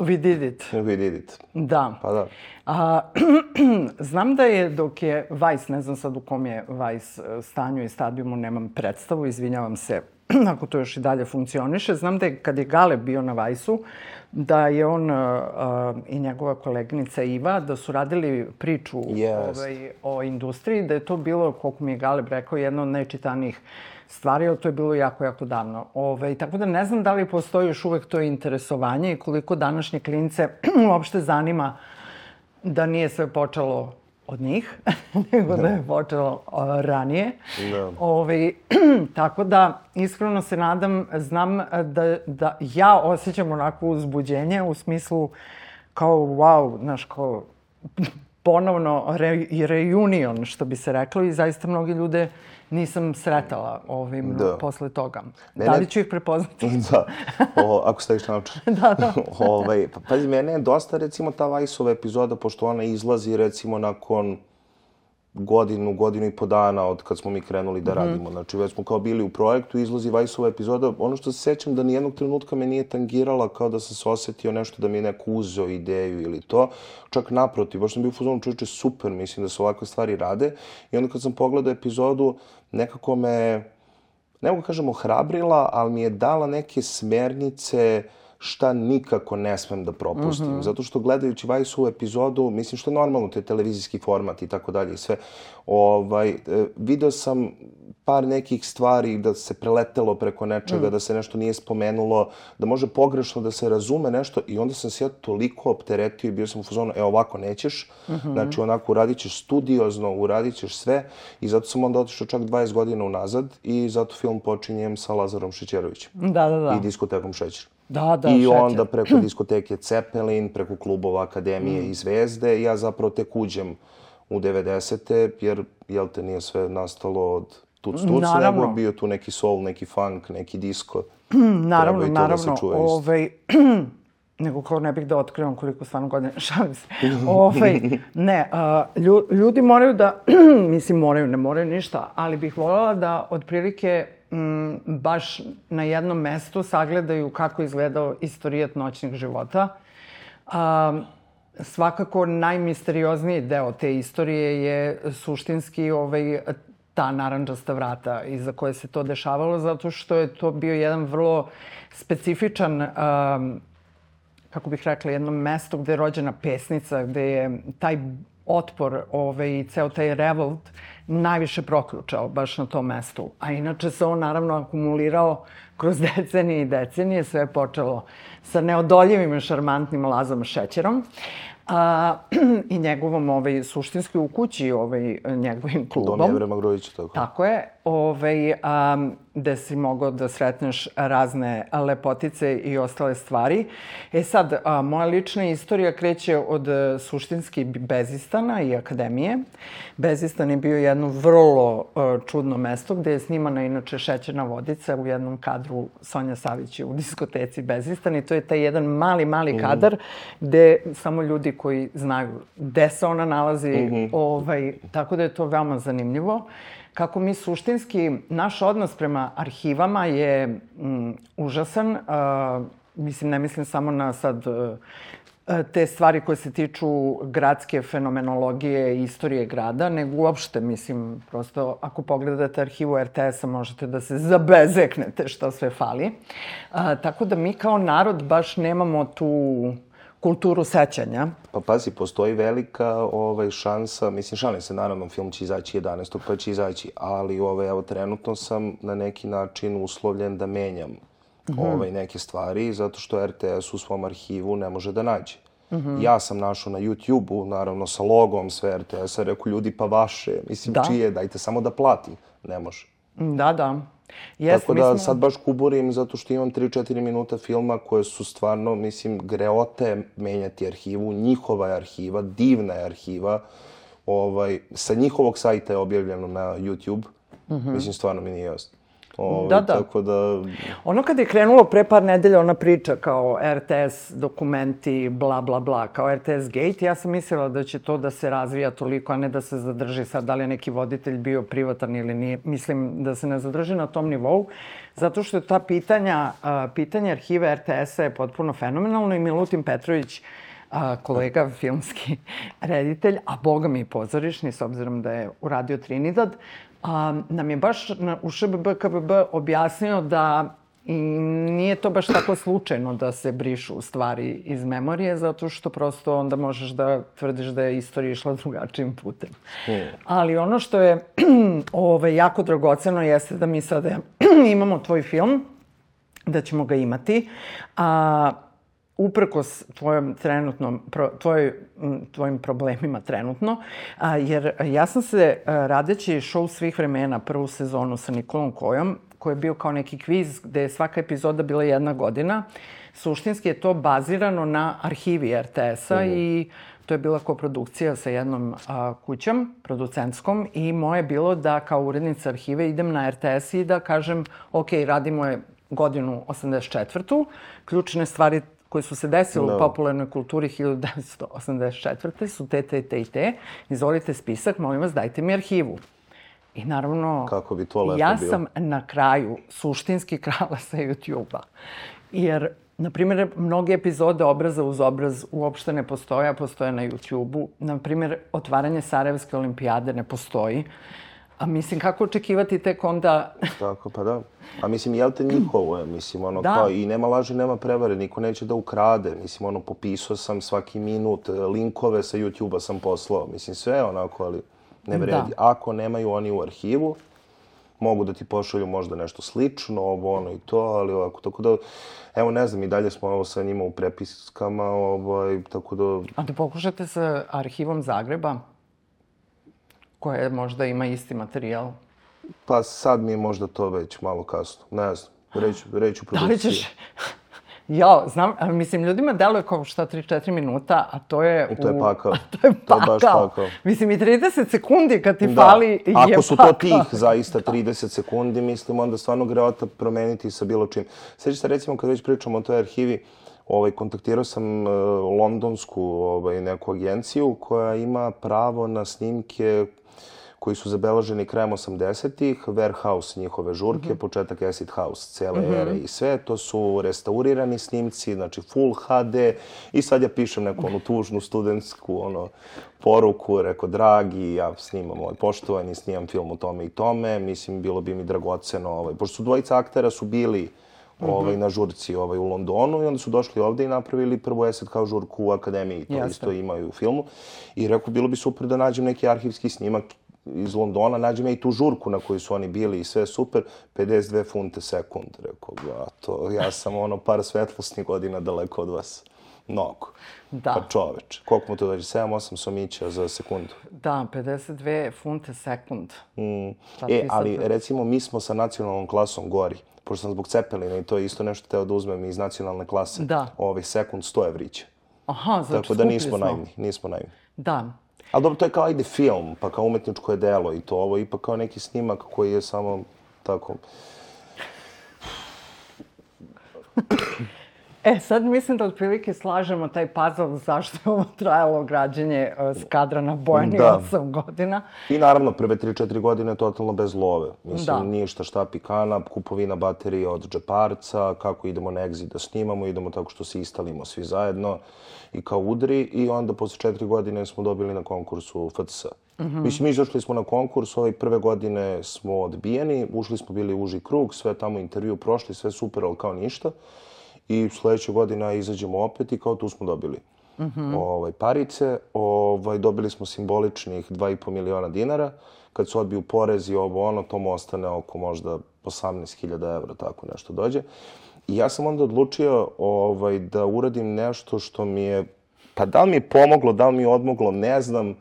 We did it. We did it. Da. Pa da. A, znam da je dok je Vice, ne znam sad u kom je Vice e, stanju i stadijumu, nemam predstavu, izvinjavam se ako to još i dalje funkcioniše. Znam da je kad je Gale bio na Vajsu, da je on uh, i njegova koleginica Iva, da su radili priču yes. ovaj, o industriji, da je to bilo, koliko mi je Galeb rekao, jedno od najčitanijih stvari, ali to je bilo jako, jako davno. Ove, ovaj, tako da ne znam da li postoji još uvek to interesovanje i koliko današnje klince uopšte zanima da nije sve počelo od njih, nego da je počelo uh, ranije. Da. Ove, tako da, iskreno se nadam, znam da, da ja osjećam onako uzbuđenje u smislu kao wow, znaš, kao ponovno re, reunion, što bi se reklo, i zaista mnogi ljude nisam sretala ovim da. posle toga. Mene... Da li ću ih prepoznati? da, o, ako staviš naučar. da, da. ovaj, pa, pazi, mene je dosta, recimo, ta Vajsova epizoda, pošto ona izlazi, recimo, nakon godinu, godinu i po dana od kad smo mi krenuli da mm -hmm. radimo. Znači, već smo kao bili u projektu, izlazi Vajsova epizoda. Ono što se sećam da nijednog trenutka me nije tangirala kao da sam se osetio nešto da mi je neko uzeo ideju ili to. Čak naprotiv, baš sam bio u fuzonu čovječe super, mislim da se ovakve stvari rade. I onda kad sam pogledao epizodu, nekako me, ne mogu da kažem ohrabrila, ali mi je dala neke smernice šta nikako ne smem da propustim. Mm -hmm. Zato što gledajući Vajsu epizodu, mislim što je normalno, to je televizijski format i tako dalje i sve, ovaj, e, video sam par nekih stvari da se preletelo preko nečega, mm. da se nešto nije spomenulo, da može pogrešno da se razume nešto i onda sam se ja toliko opteretio i bio sam u fazonu, e ovako nećeš, mm -hmm. znači onako uradit ćeš studiozno, uradit ćeš sve i zato sam onda otišao čak 20 godina unazad i zato film počinjem sa Lazarom Šećerovićem. Da, da, da. I diskotekom Šećer. Da, da, I šećer. onda preko diskoteke Cepelin, preko klubova Akademije mm. i Zvezde, ja zapravo tek uđem u 90. jer, jel te, nije sve nastalo od tuc tuc, nego bio tu neki soul, neki funk, neki disco. Naravno, to naravno. Da ovaj, nego kao ne bih da otkrivam koliko stvarno godina, šalim se. ovaj, ne, ljudi moraju da, mislim moraju, ne moraju ništa, ali bih voljela da otprilike m, baš na jednom mestu sagledaju kako je izgledao istorijat noćnih života. A, svakako najmisteriozniji deo te istorije je suštinski ovaj, ta naranđasta vrata iza koje se to dešavalo, zato što je to bio jedan vrlo specifičan um, kako bih rekla, jedno mesto gde je rođena pesnica, gde je taj otpor ovaj, ceo taj revolt najviše proključao baš na tom mestu. A inače se on naravno akumulirao kroz decenije i decenije. Sve je počelo sa neodoljivim i šarmantnim Lazom Šećerom a, i njegovom ovaj, suštinski u kući ovaj, njegovim klubom. Dom Jevrema Grujića, tako. Tako je, ovaj, um, gde si mogao da sretneš razne lepotice i ostale stvari. E sad, a, moja lična istorija kreće od a, suštinski Bezistana i akademije. Bezistan je bio jedno vrlo a, čudno mesto gde je snimana inače šećerna vodica u jednom kadru Sonja Savić u diskoteci Bezistan i to je taj jedan mali, mali kadar gde samo ljudi koji znaju gde se ona nalazi, mm -hmm. ovaj, tako da je to veoma zanimljivo kako mi suštinski, naš odnos prema arhivama je mm, užasan. Uh, mislim, ne mislim samo na sad uh, te stvari koje se tiču gradske fenomenologije i istorije grada, nego uopšte, mislim, prosto ako pogledate arhivu RTS-a možete da se zabezeknete što sve fali. A, tako da mi kao narod baš nemamo tu kulturu sećanja. Pa pazi, postoji velika ovaj, šansa, mislim, šalim se, naravno, film će izaći 11. pa će izaći, ali ovaj, evo, trenutno sam na neki način uslovljen da menjam mm -hmm. ovaj, neke stvari, zato što RTS u svom arhivu ne može da nađe. Mm -hmm. Ja sam našao na YouTube-u, naravno sa logom sve RTS-a, rekao ljudi pa vaše, mislim da. čije, dajte samo da platim. Ne može. Da, da. Yes, Tako da smo... sad baš kuburim zato što imam 3-4 minuta filma koje su stvarno, mislim, greote menjati arhivu. Njihova je arhiva, divna je arhiva. Ovaj, sa njihovog sajta je objavljeno na YouTube. Mm -hmm. Mislim, stvarno mi nije jasno. Ovaj, da, da. Tako da... Ono kad je krenulo pre par nedelja ona priča kao RTS dokumenti, bla, bla, bla, kao RTS Gate, ja sam mislila da će to da se razvija toliko, a ne da se zadrži sad da li je neki voditelj bio privatan ili nije. Mislim da se ne zadrži na tom nivou, zato što je ta pitanja, pitanje arhive RTS-a je potpuno fenomenalno i Milutin Petrović a, kolega filmski reditelj, a boga mi i pozorišni, s obzirom da je uradio Trinidad, a, nam je baš na, u ŠBB KBB objasnio da i nije to baš tako slučajno da se brišu stvari iz memorije, zato što prosto onda možeš da tvrdiš da je istorija išla drugačijim putem. Mm. Ali ono što je ove, jako dragoceno jeste da mi sada imamo tvoj film, da ćemo ga imati, a uprkos tvojom trenutnom, pro, tvoj, tvojim problemima trenutno, a, jer ja sam se radeći show svih vremena, prvu sezonu sa Nikolom Kojom, koji je bio kao neki kviz gde je svaka epizoda bila jedna godina, suštinski je to bazirano na arhivi RTS-a mm. i to je bila koprodukcija sa jednom a, kućom, producentskom, i moje je bilo da kao urednica arhive idem na RTS i da kažem, ok, radimo je godinu 84. Ključne stvari koje su se desile no. u da. popularnoj kulturi 1984. su te, te, te i te. Izvolite spisak, molim vas, dajte mi arhivu. I naravno, Kako bi to lepo ja bilo. sam na kraju suštinski krala sa YouTube-a. Jer, na primjer, mnoge epizode obraza uz obraz uopšte ne postoje, a postoje na YouTube-u. Na primjer, otvaranje Sarajevske olimpijade ne postoji. A mislim, kako očekivati tek onda... Tako, pa da. A mislim, jel te njihovo je, mislim, ono, Da. kao, i nema laži, nema prevare, niko neće da ukrade, mislim, ono, popisao sam svaki minut, e, linkove sa YouTube-a sam poslao, mislim, sve onako, ali ne vredi. Ako nemaju oni u arhivu, mogu da ti pošalju možda nešto slično, ovo, ono i to, ali ovako, tako da, evo, ne znam, i dalje smo ovo sa njima u prepiskama, ovaj, tako da, A da pokušate sa arhivom Zagreba, koje možda ima isti materijal. pa sad mi je možda to već malo kasno, ne znam, reću, reću Da li ćeš... Ja, znam, a mislim, ljudima deluje kao šta 3-4 minuta, a to je... To je u- pakao. To je To je pakao. baš pakao. Mislim, i 30 sekundi kad ti Da. fali je Ako su to pakao. tih zaista 30 sekundi, mislim onda stvarno greota promeniti sa bilo čim. Sjećaš se recimo kad već pričamo o toj arhivi, ovaj, kontaktirao sam e, londonsku ovaj, neku agenciju koja ima pravo na snimke koji su zabeleženi krajem 80-ih, Warehouse njihove žurke, početak Acid House, cele ere i sve. To su restaurirani snimci, znači full HD. I sad ja pišem neku onu tužnu studentsku ono, poruku, rekao, dragi, ja snimam ovaj, poštovani, snimam film o tome i tome. Mislim, bilo bi mi dragoceno, ovaj, pošto su dvojica aktera su bili ovaj, na žurci ovaj, u Londonu i onda su došli ovde i napravili prvu Acid kao žurku u akademiji, to Jeste. isto imaju u filmu. I rekao, bilo bi super da nađem neki arhivski snimak iz Londona, nađem ja i tu žurku na kojoj su oni bili i sve super, 52 funte sekund. Rekao, ja, to, ja sam ono par svetlosnih godina daleko od vas. Mnogo. Da. Pa čoveč, koliko mu to dođe? 7-8 somića za sekundu. Da, 52 funte sekund. Mm. Ti E, sad ali to- recimo mi smo sa nacionalnom klasom gori, pošto sam zbog Cepelina i to je isto nešto teo da uzmem iz nacionalne klase. Da. Ovaj sekund 100 evrića. Aha, znači Tako da nismo smo. naivni, nismo naivni. Da. Ali dobro, to je kao ajde film, pa kao umetničko je delo i to. Ovo ipak kao neki snimak koji je samo tako... E, sad mislim da otprilike slažemo taj puzzle zašto je ovo trajalo građenje uh, skadra na Bojani Da. 8 godina. I naravno, prve 3-4 godine totalno bez love. Mislim, Da. ništa štapi kanap, kupovina baterije od džeparca, kako idemo na exit da snimamo, idemo tako što se istalimo svi zajedno i kao udri i onda posle četiri godine smo dobili na konkursu FTS. Mislim, mi izašli smo na konkurs, ove prve godine smo odbijeni, ušli smo bili u uži krug, sve tamo intervju prošli, sve super, ali kao ništa. I sledeće godina izađemo opet i kao tu smo dobili ovaj, parice. Ovaj, dobili smo simboličnih 2,5 miliona dinara. Kad se odbiju porez i ovo ono, to mu ostane oko možda 18.000 evra, tako nešto dođe. I ja sam onda odlučio ovaj, da uradim nešto što mi je, pa da li mi je pomoglo, da li mi je odmoglo, ne znam.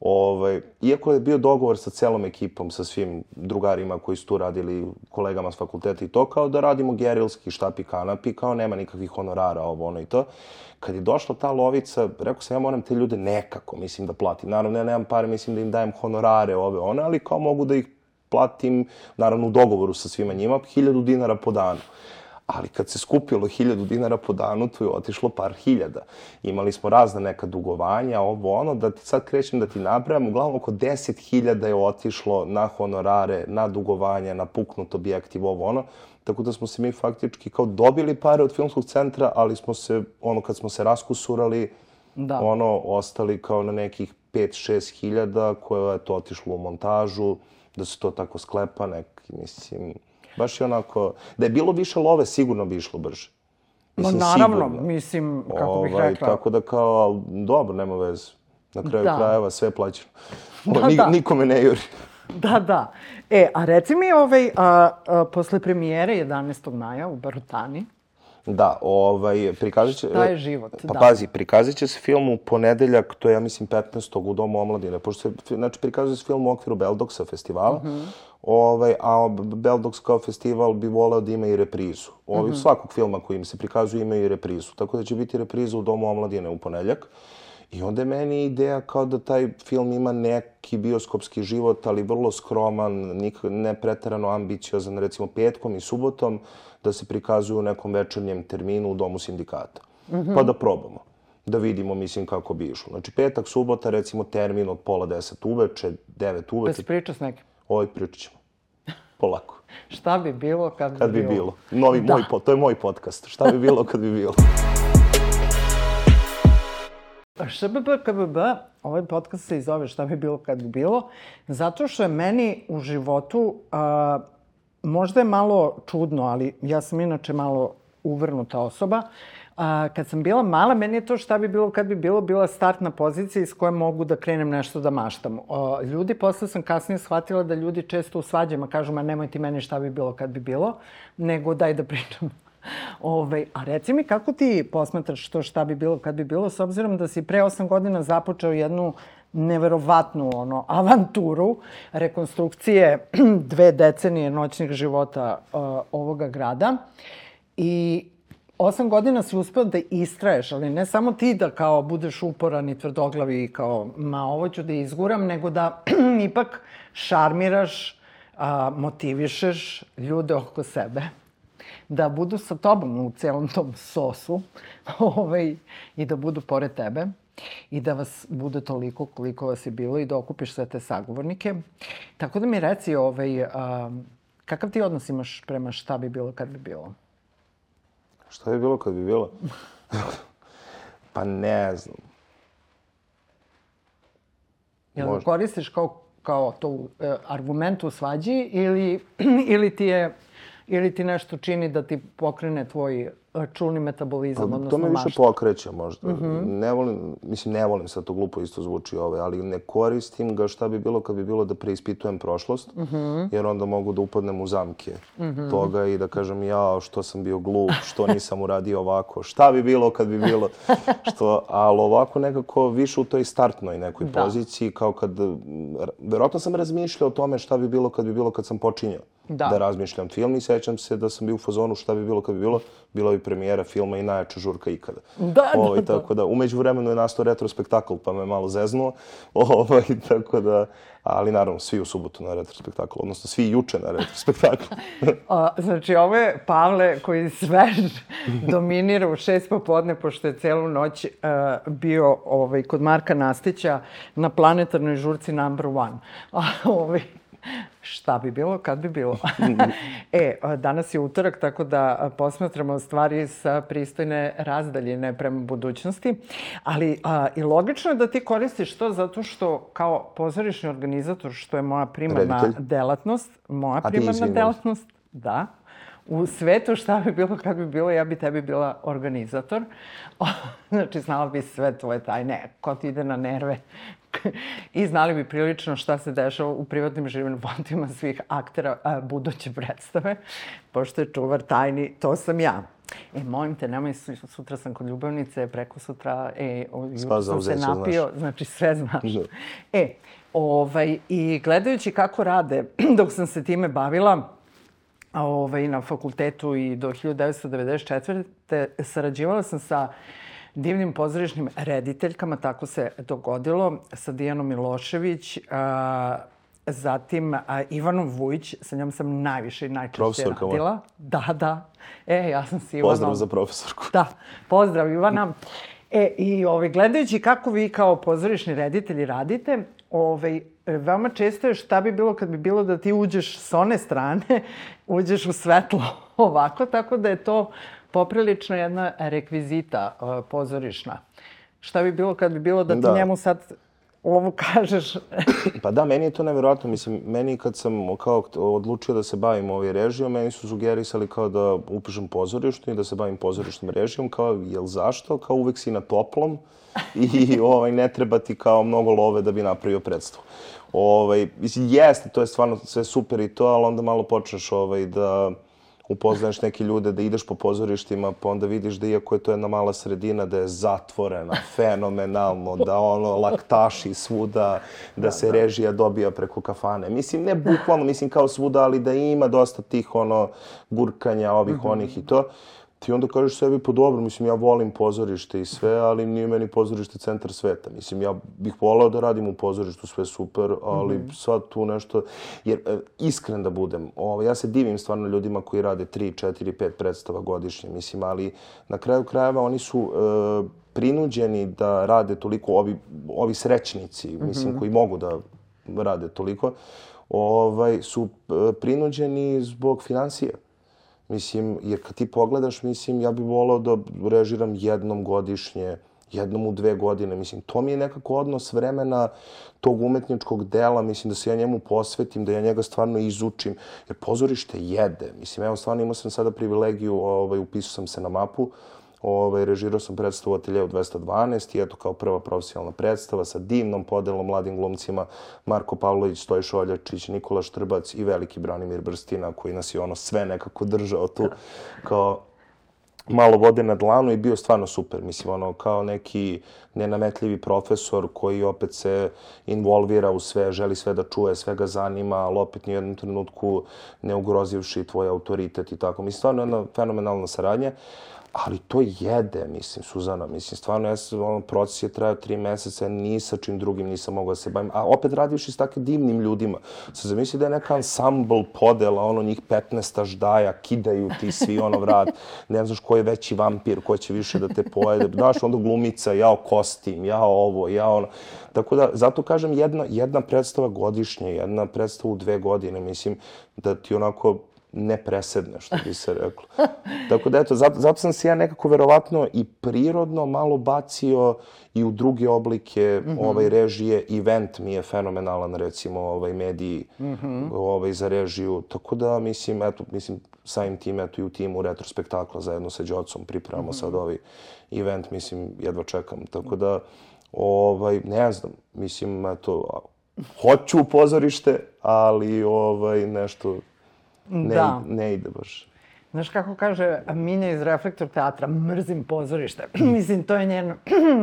Ovaj, iako je bio dogovor sa celom ekipom, sa svim drugarima koji su tu radili, kolegama s fakulteta i to, kao da radimo gerilski štapi kanapi, kao nema nikakvih honorara, ovo ono i to. Kad je došla ta lovica, rekao sam ja moram te ljude nekako, mislim, da platim. Naravno, ja nemam pare, mislim da im dajem honorare, ove one, ali kao mogu da ih platim, naravno u dogovoru sa svima njima, hiljadu dinara po danu. Ali kad se skupilo hiljadu dinara po danu, tu je otišlo par hiljada. Imali smo razna neka dugovanja, ovo ono, da ti sad krećem da ti nabrajam, uglavnom oko 10.000 je otišlo na honorare, na dugovanja, na puknut objektiv, ovo ono. Tako da smo se mi faktički kao dobili pare od filmskog centra, ali smo se, ono, kad smo se raskusurali, Da. ono, ostali kao na nekih 5-6 hiljada koje je to otišlo u montažu, da se to tako sklepa, neki, mislim, baš je onako, da je bilo više love, sigurno bi išlo brže. No, Mislim, naravno, sigurno. mislim, kako bih Ovaj, rekla. Tako da kao, dobro, nema veze. Na kraju Da. krajeva sve plaćeno. Da, Ni- da. Nikome ne juri. Da, da. E, a reci mi, ovaj, a, a, posle premijere 11. maja u Barutani, Da, ovaj, prikazat će... Šta je život, Pa da. pazi, prikazat će se film u ponedeljak, to je, ja mislim, 15. u Domu omladine, pošto se, znači, prikazuje se film u okviru Beldoksa festivala, Mhm. ovaj, a Beldoks kao festival bi voleo da ima i reprizu. Ovaj, Mhm. Svakog filma koji im se prikazuje ima i reprizu, tako da će biti repriza u Domu omladine u ponedeljak. I onda je meni ideja kao da taj film ima neki bioskopski život, ali vrlo skroman, nik, ne preterano ambiciozan, recimo petkom i subotom, da se prikazuju u nekom večernjem terminu u Domu sindikata. Pa da probamo. Da vidimo, mislim, kako bi išlo. Znači, petak, subota, recimo, termin od pola deset uveče, devet da uveče. si pričao s nekim. Ovaj pričat ćemo. Polako. Šta bi bilo kad bi Kad bi bilo? bilo. Novi, Da. moj, to je moj podcast. Šta bi bilo kad bi bilo? ŠBB, KBB, ovaj podcast se i zove šta bi bilo kad bi bilo, zato što je meni u životu, a, možda je malo čudno, ali ja sam inače malo uvrnuta osoba, a, kad sam bila mala, meni je to šta bi bilo kad bi bilo, bila startna pozicija iz koje mogu da krenem nešto da maštam. O, ljudi, posle sam kasnije shvatila da ljudi često u svađama kažu, ma nemoj ti meni šta bi bilo kad bi bilo, nego daj da pričam Ove, a reci mi kako ti posmatraš to šta bi bilo kad bi bilo, s obzirom da si pre 8 godina započeo jednu neverovatnu ono, avanturu rekonstrukcije dve decenije noćnih života uh, ovoga grada. I osam godina si uspeo da istraješ, ali ne samo ti da kao budeš uporan i tvrdoglavi i kao ma ovo ću da izguram, nego da ipak šarmiraš, a, motivišeš ljude oko sebe da budu sa tobom u celom tom sosu ovaj, i da budu pored tebe i da vas bude toliko koliko vas je bilo i da okupiš sve te sagovornike. Tako da mi reci, ovaj, a, kakav ti odnos imaš prema šta bi bilo kad bi bilo? Šta bi bilo kad bi bilo? pa ne znam. Jel Možda. koristiš kao, kao to e, argument u svađi ili, ili ti je ili ti nešto čini da ti pokrene tvoj čulni metabolizam, pa, odnosno To me više mašta. pokreće možda. Mm -hmm. Ne volim, mislim, ne volim, sad to glupo isto zvuči ove, ali ne koristim ga šta bi bilo kad bi bilo da preispitujem prošlost, mm -hmm. jer onda mogu da upadnem u zamke mm -hmm. toga i da kažem ja što sam bio glup, što nisam uradio ovako, šta bi bilo kad bi bilo, što, ali ovako nekako više u toj startnoj nekoj da. poziciji, kao kad, verovatno sam razmišljao o tome šta bi bilo kad bi bilo kad sam počinjao da. da razmišljam film i sećam se da sam bio u fazonu šta bi bilo kad bi bilo, bila bi premijera filma i najjača žurka ikada. Da, ovaj, da, tako da. Umeđu vremenu je nastao retrospektakl, pa me malo zeznuo. Ovaj, tako da, ali naravno, svi u subotu na retrospektakl, odnosno svi juče na retrospektakl. o, znači, ovo je Pavle koji svež dominira u šest popodne, pošto je celu noć uh, bio ovaj, kod Marka Nastića na planetarnoj žurci number one. ovaj, Šta bi bilo, kad bi bilo? e, danas je utorak, tako da posmatramo stvari sa pristojne razdaljine prema budućnosti. Ali a, i logično je da ti koristiš to zato što kao pozorišni organizator, što je moja primarna Reditelj. delatnost, moja A primarna delatnost, da, u svetu šta bi bilo kad bi bilo, ja bi tebi bila organizator. znači, znala bi sve tvoje tajne, ko ti ide na nerve, i znali bi prilično šta se dešava u privatnim životima svih aktera a, buduće predstave, pošto je čuvar tajni, to sam ja. E, molim te, nemoj, sutra sam kod ljubavnice, preko sutra, e, jutro sam se napio, znaš. znači sve znaš. Da. E, ovaj, i gledajući kako rade, dok sam se time bavila, ovaj, na fakultetu i do 1994. sarađivala sam sa divnim pozorišnim rediteljkama, tako se dogodilo, sa Dijanom Milošević, a, zatim a, Ivanom Vujić, sa njom sam najviše i najčešće radila. Da, da. E, ja sam si Ivanom... Pozdrav za profesorku. Da, pozdrav Ivana. E, i ovaj, gledajući kako vi kao pozorišni reditelji radite, ovaj, veoma često je šta bi bilo kad bi bilo da ti uđeš s one strane, uđeš u svetlo ovako, tako da je to poprilično jedna rekvizita uh, pozorišna. Šta bi bilo kad bi bilo da ti da. njemu sad ovo kažeš? pa da, meni je to nevjerojatno. Mislim, meni kad sam kao odlučio da se bavim ovaj režijom, meni su sugerisali kao da upišem pozorištu i da se bavim pozorišnim režijom, kao, jel zašto? Kao uvek si na toplom i ovaj, ne treba ti kao mnogo love da bi napravio predstavu. Ovaj, mislim, jeste, to je stvarno sve super i to, ali onda malo počneš ovaj, da upoznaješ neke ljude, da ideš po pozorištima, pa onda vidiš da iako je to jedna mala sredina, da je zatvorena, fenomenalno, da ono laktaši svuda, da, da se da. režija dobija preko kafane. Mislim, ne bukvalno, mislim kao svuda, ali da ima dosta tih ono gurkanja ovih, mm -hmm. onih i to ti onda kažeš sebi, po pa dobro, mislim, ja volim pozorište i sve, ali nije meni pozorište centar sveta. Mislim, ja bih volao da radim u pozorištu, sve super, ali mm -hmm. sad tu nešto... Jer, e, iskren da budem, ovo, ja se divim stvarno ljudima koji rade 3, 4, 5 predstava godišnje, mislim, ali na kraju krajeva oni su... E, prinuđeni da rade toliko ovi, ovi srećnici, mm -hmm. mislim, koji mogu da rade toliko, ovaj, su e, prinuđeni zbog financija. Mislim, jer kad ti pogledaš, mislim, ja bih volao da režiram jednom godišnje jednom u dve godine. Mislim, to mi je nekako odnos vremena tog umetničkog dela, mislim da se ja njemu posvetim, da ja njega stvarno izučim, jer pozorište jede. Mislim, evo, stvarno imao sam sada privilegiju, ovaj, upisao sam se na mapu, ovaj, režirao sam predstavu Ateljev 212 i eto kao prva profesionalna predstava sa divnom podelom mladim glumcima Marko Pavlović, Stoj Šoljačić, Nikola Štrbac i veliki Branimir Brstina koji nas je ono sve nekako držao tu kao malo vode na dlanu i bio stvarno super. Mislim, ono, kao neki nenametljivi profesor koji opet se involvira u sve, želi sve da čuje, sve ga zanima, ali opet ni u jednom trenutku ne ugrozivši tvoj autoritet i tako. Mislim, stvarno jedna fenomenalna saradnja ali to jede, mislim, Suzana, mislim, stvarno, ja sam, ono, proces je trajao tri meseca, ni sa čim drugim nisam mogao da se bavim, a opet radivši s takvim divnim ljudima. Se zamisli da je neka ansambl podela, ono, njih 15 ždaja, kidaju ti svi, ono, vrat, ne znaš ko je veći vampir, ko će više da te pojede, znaš, onda glumica, jao kostim, jao ovo, jao ono. Tako da, zato kažem, jedna, jedna predstava godišnje, jedna predstava u dve godine, mislim, da ti onako ne presedne, što bi se reklo. Tako da, eto, zato, zato sam se ja nekako verovatno i prirodno malo bacio i u druge oblike mm -hmm. ovaj, režije. Event mi je fenomenalan, recimo, ovaj, mediji mm -hmm. ovaj, za režiju. Tako da, mislim, eto, mislim, samim tim, eto, i u timu retrospektakla zajedno sa Đocom pripremamo mm -hmm. sad ovaj event, mislim, jedva čekam. Tako da, ovaj, ne znam, mislim, eto, hoću u pozorište, ali ovaj, nešto ne, da. ne ide baš. Znaš kako kaže Minja iz Reflektor teatra, mrzim pozorište. mislim, to je njeno,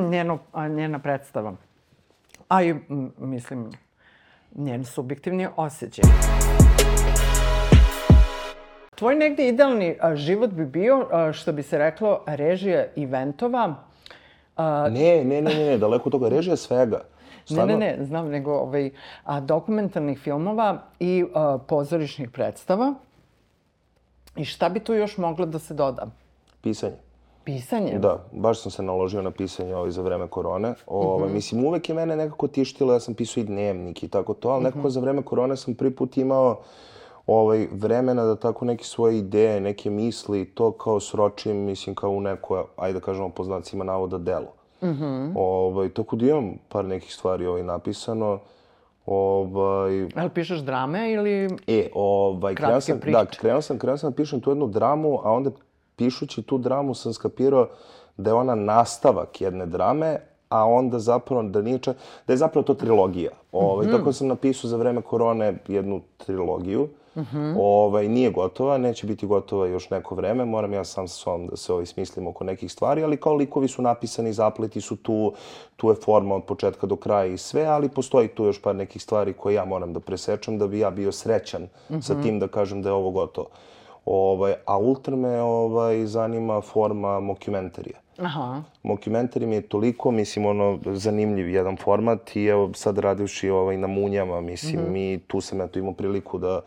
njeno, njena predstava. A i, mislim, njen subjektivni osjećaj. Tvoj negde idealni život bi bio, što bi se reklo, režija eventova. Ne, ne, ne, ne, daleko od toga. Režija svega. Stvarno? Ne, ne, ne, znam, nego ovaj, a, dokumentarnih filmova i a, pozorišnih predstava. I šta bi tu još moglo da se doda? Pisanje. Pisanje? Da, baš sam se naložio na pisanje ovaj za vreme korone. Ovaj, uh -huh. Mislim, uvek je mene nekako tištilo, ja sam pisao i dnevnik i tako to, ali -huh. nekako za vreme korone sam prvi put imao ovaj, vremena da tako neke svoje ideje, neke misli, to kao sročim, mislim, kao u neko, ajde da kažemo po znacima navoda, delo. Mm -hmm. ovaj, tako da imam par nekih stvari ovaj, napisano. Ovaj... Ali pišeš drame ili e, ovaj, kratke sam, priče? Da, krenuo sam, krenuo sam da pišem tu jednu dramu, a onda pišući tu dramu sam skapirao da je ona nastavak jedne drame, a onda zapravo da nije čak, da je zapravo to trilogija. Ovaj, mm -hmm. Tako sam napisao za vreme korone jednu trilogiju. Mm -hmm. ovaj, nije gotova, neće biti gotova još neko vreme, moram ja sam sa sobom da se ovaj, smislim oko nekih stvari, ali kao likovi su napisani, zapleti su tu, tu je forma od početka do kraja i sve, ali postoji tu još par nekih stvari koje ja moram da presečem da bi ja bio srećan mm -hmm. sa tim da kažem da je ovo gotovo. Ovaj, a ultra me ovaj, zanima forma mokumentarija. Aha. Mokumentari mi je toliko, mislim, ono, zanimljiv jedan format i evo sad radivši ovaj, na munjama, mislim, mm -hmm. mi tu sam eto imao priliku da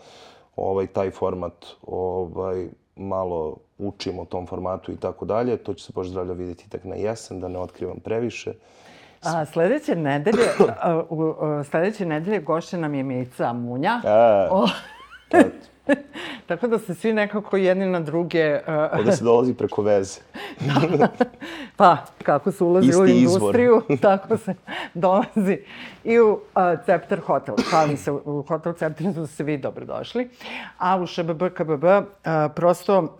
ovaj, taj format ovaj, malo učimo o tom formatu i tako dalje. To će se baš zdravlja vidjeti tek na jesen, da ne otkrivam previše. A, sledeće nedelje, a, u, u, sledeće nedelje gošće nam je Mica Munja. A, o... Tako da se svi nekako jedni na druge... Uh... Ovde se dolazi preko veze. pa, kako se ulazi Isti u industriju, izvor. tako se dolazi i u uh, Cepter Hotel. Hvala se, u Hotel Cepter su se vi dobrodošli. A u ŠBB, KBB, uh, prosto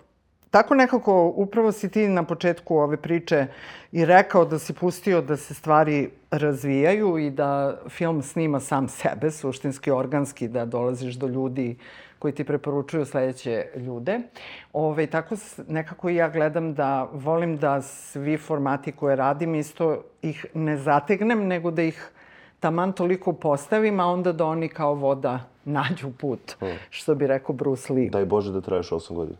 tako nekako, upravo si ti na početku ove priče i rekao da si pustio da se stvari razvijaju i da film snima sam sebe, suštinski, organski, da dolaziš do ljudi koji ti preporučuju sledeće ljude. Ove, tako nekako ja gledam da volim da svi formati koje radim isto ih ne zategnem, nego da ih taman toliko postavim, a onda da oni kao voda nađu put, hmm. što bi rekao Bruce Lee. Daj Bože da traješ 8 godina.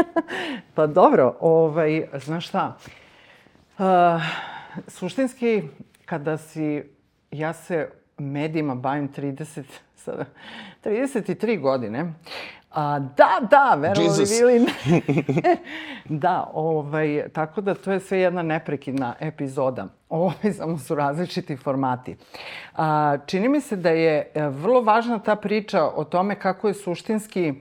pa dobro, ovaj, znaš šta, uh, suštinski, kada si, ja se medijima bavim 30, sada, 33 godine. A, da, da, verovali ili ne. da, ovaj, tako da to je sve jedna neprekidna epizoda. Ovaj, samo su različiti formati. A, čini mi se da je e, vrlo važna ta priča o tome kako je suštinski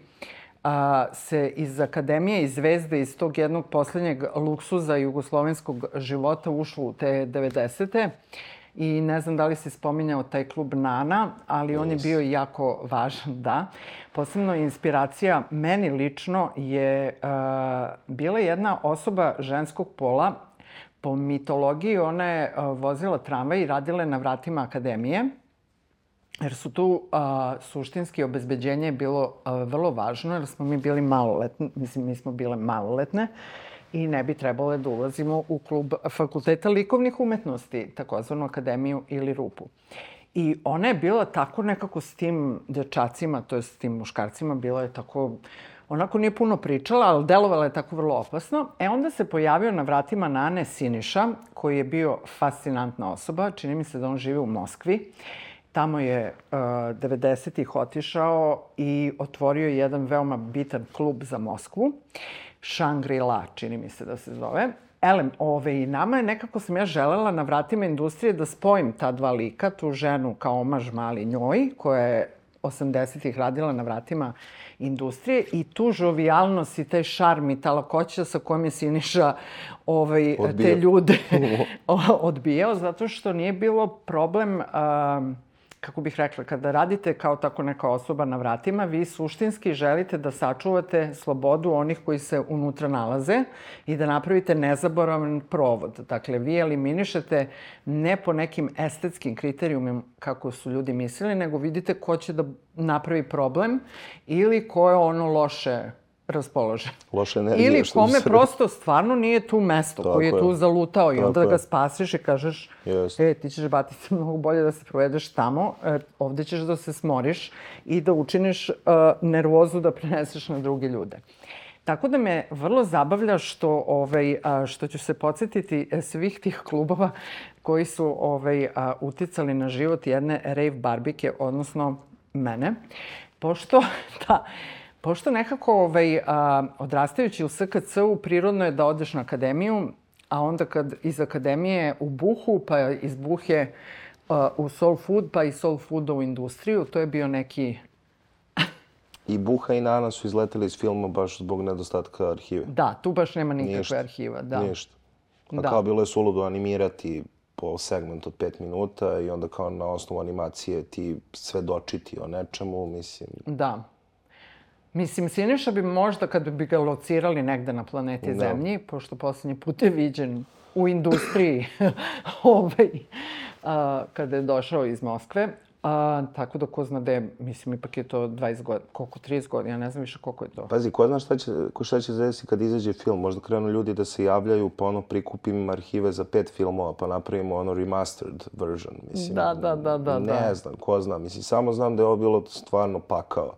a, se iz Akademije i Zvezde iz tog jednog poslednjeg luksuza jugoslovenskog života ušlo u te 90. I ne znam da li si spominjao taj klub Nana, ali on je bio jako važan, da. Posebno inspiracija meni lično je uh, bila jedna osoba ženskog pola. Po mitologiji ona je uh, vozila tramvaj i radila na vratima akademije jer su tu a, suštinski obezbeđenje je bilo a, vrlo važno, jer smo mi bili maloletni, mislim, mi smo bile maloletne i ne bi trebalo da ulazimo u klub Fakulteta likovnih umetnosti, takozvanu akademiju ili rupu. I ona je bila tako nekako s tim dečacima, to je s tim muškarcima, bila je tako, onako nije puno pričala, ali delovala je tako vrlo opasno. E onda se pojavio na vratima Nane Siniša, koji je bio fascinantna osoba, čini mi se da on žive u Moskvi. Tamo je uh, 90-ih otišao i otvorio jedan veoma bitan klub za Moskvu. Shangri-La, čini mi se da se zove. Elem, ove, i nama je nekako sam ja želela na vratima industrije da spojim ta dva lika, tu ženu kao omaž mali njoj, koja je 80-ih radila na vratima industrije i tu žovijalnost i taj šarm i ta lakoća sa kojom je Siniša ovaj, Odbio. te ljude odbijao, zato što nije bilo problem... Uh, kako bih rekla, kada radite kao tako neka osoba na vratima, vi suštinski želite da sačuvate slobodu onih koji se unutra nalaze i da napravite nezaboravan provod. Dakle, vi eliminišete ne po nekim estetskim kriterijumima kako su ljudi mislili, nego vidite ko će da napravi problem ili ko je ono loše raspoložen. Loša energija. Ili kome prosto stvarno nije tu mesto, Tako koji je, je tu zalutao i onda da ga spasiš i kažeš, yes. e, ti ćeš batice mnogo bolje da se provedeš tamo, e, ovde ćeš da se smoriš i da učiniš uh, nervozu da preneseš na druge ljude. Tako da me vrlo zabavlja što, ovaj, što ću se podsjetiti e, svih tih klubova koji su ovaj, uticali na život jedne rave barbike, odnosno mene. Pošto, da, Pošto nekako ovaj, a, odrastajući u SKC-u, prirodno je da odeš na akademiju, a onda kad iz akademije u buhu, pa iz buhe a, u soul food, pa iz soul fooda u industriju, to je bio neki... I Buha i Nana su izleteli iz filma baš zbog nedostatka arhive. Da, tu baš nema nikakve Ništa. arhiva. Da. Ništa. A da. kao bilo je suludo animirati po segment od 5 minuta i onda kao na osnovu animacije ti sve dočiti o nečemu, mislim... Da. Mislim, Siniša bi možda, kad bi ga locirali negde na planeti da. Zemlji, pošto poslednji put je viđen u industriji, ovaj, a, kada je došao iz Moskve, A, tako da ko zna gde, mislim, ipak je to 20 godina, koliko, 30 godina, ja ne znam više koliko je to. Pazi, ko zna šta će, ko šta će desiti kad izađe film, možda krenu ljudi da se javljaju, pa ono prikupim arhive za pet filmova, pa napravimo ono remastered version, mislim. Da, da, da, da. Ne da. znam, ko zna, mislim, samo znam da je ovo bilo stvarno pakao.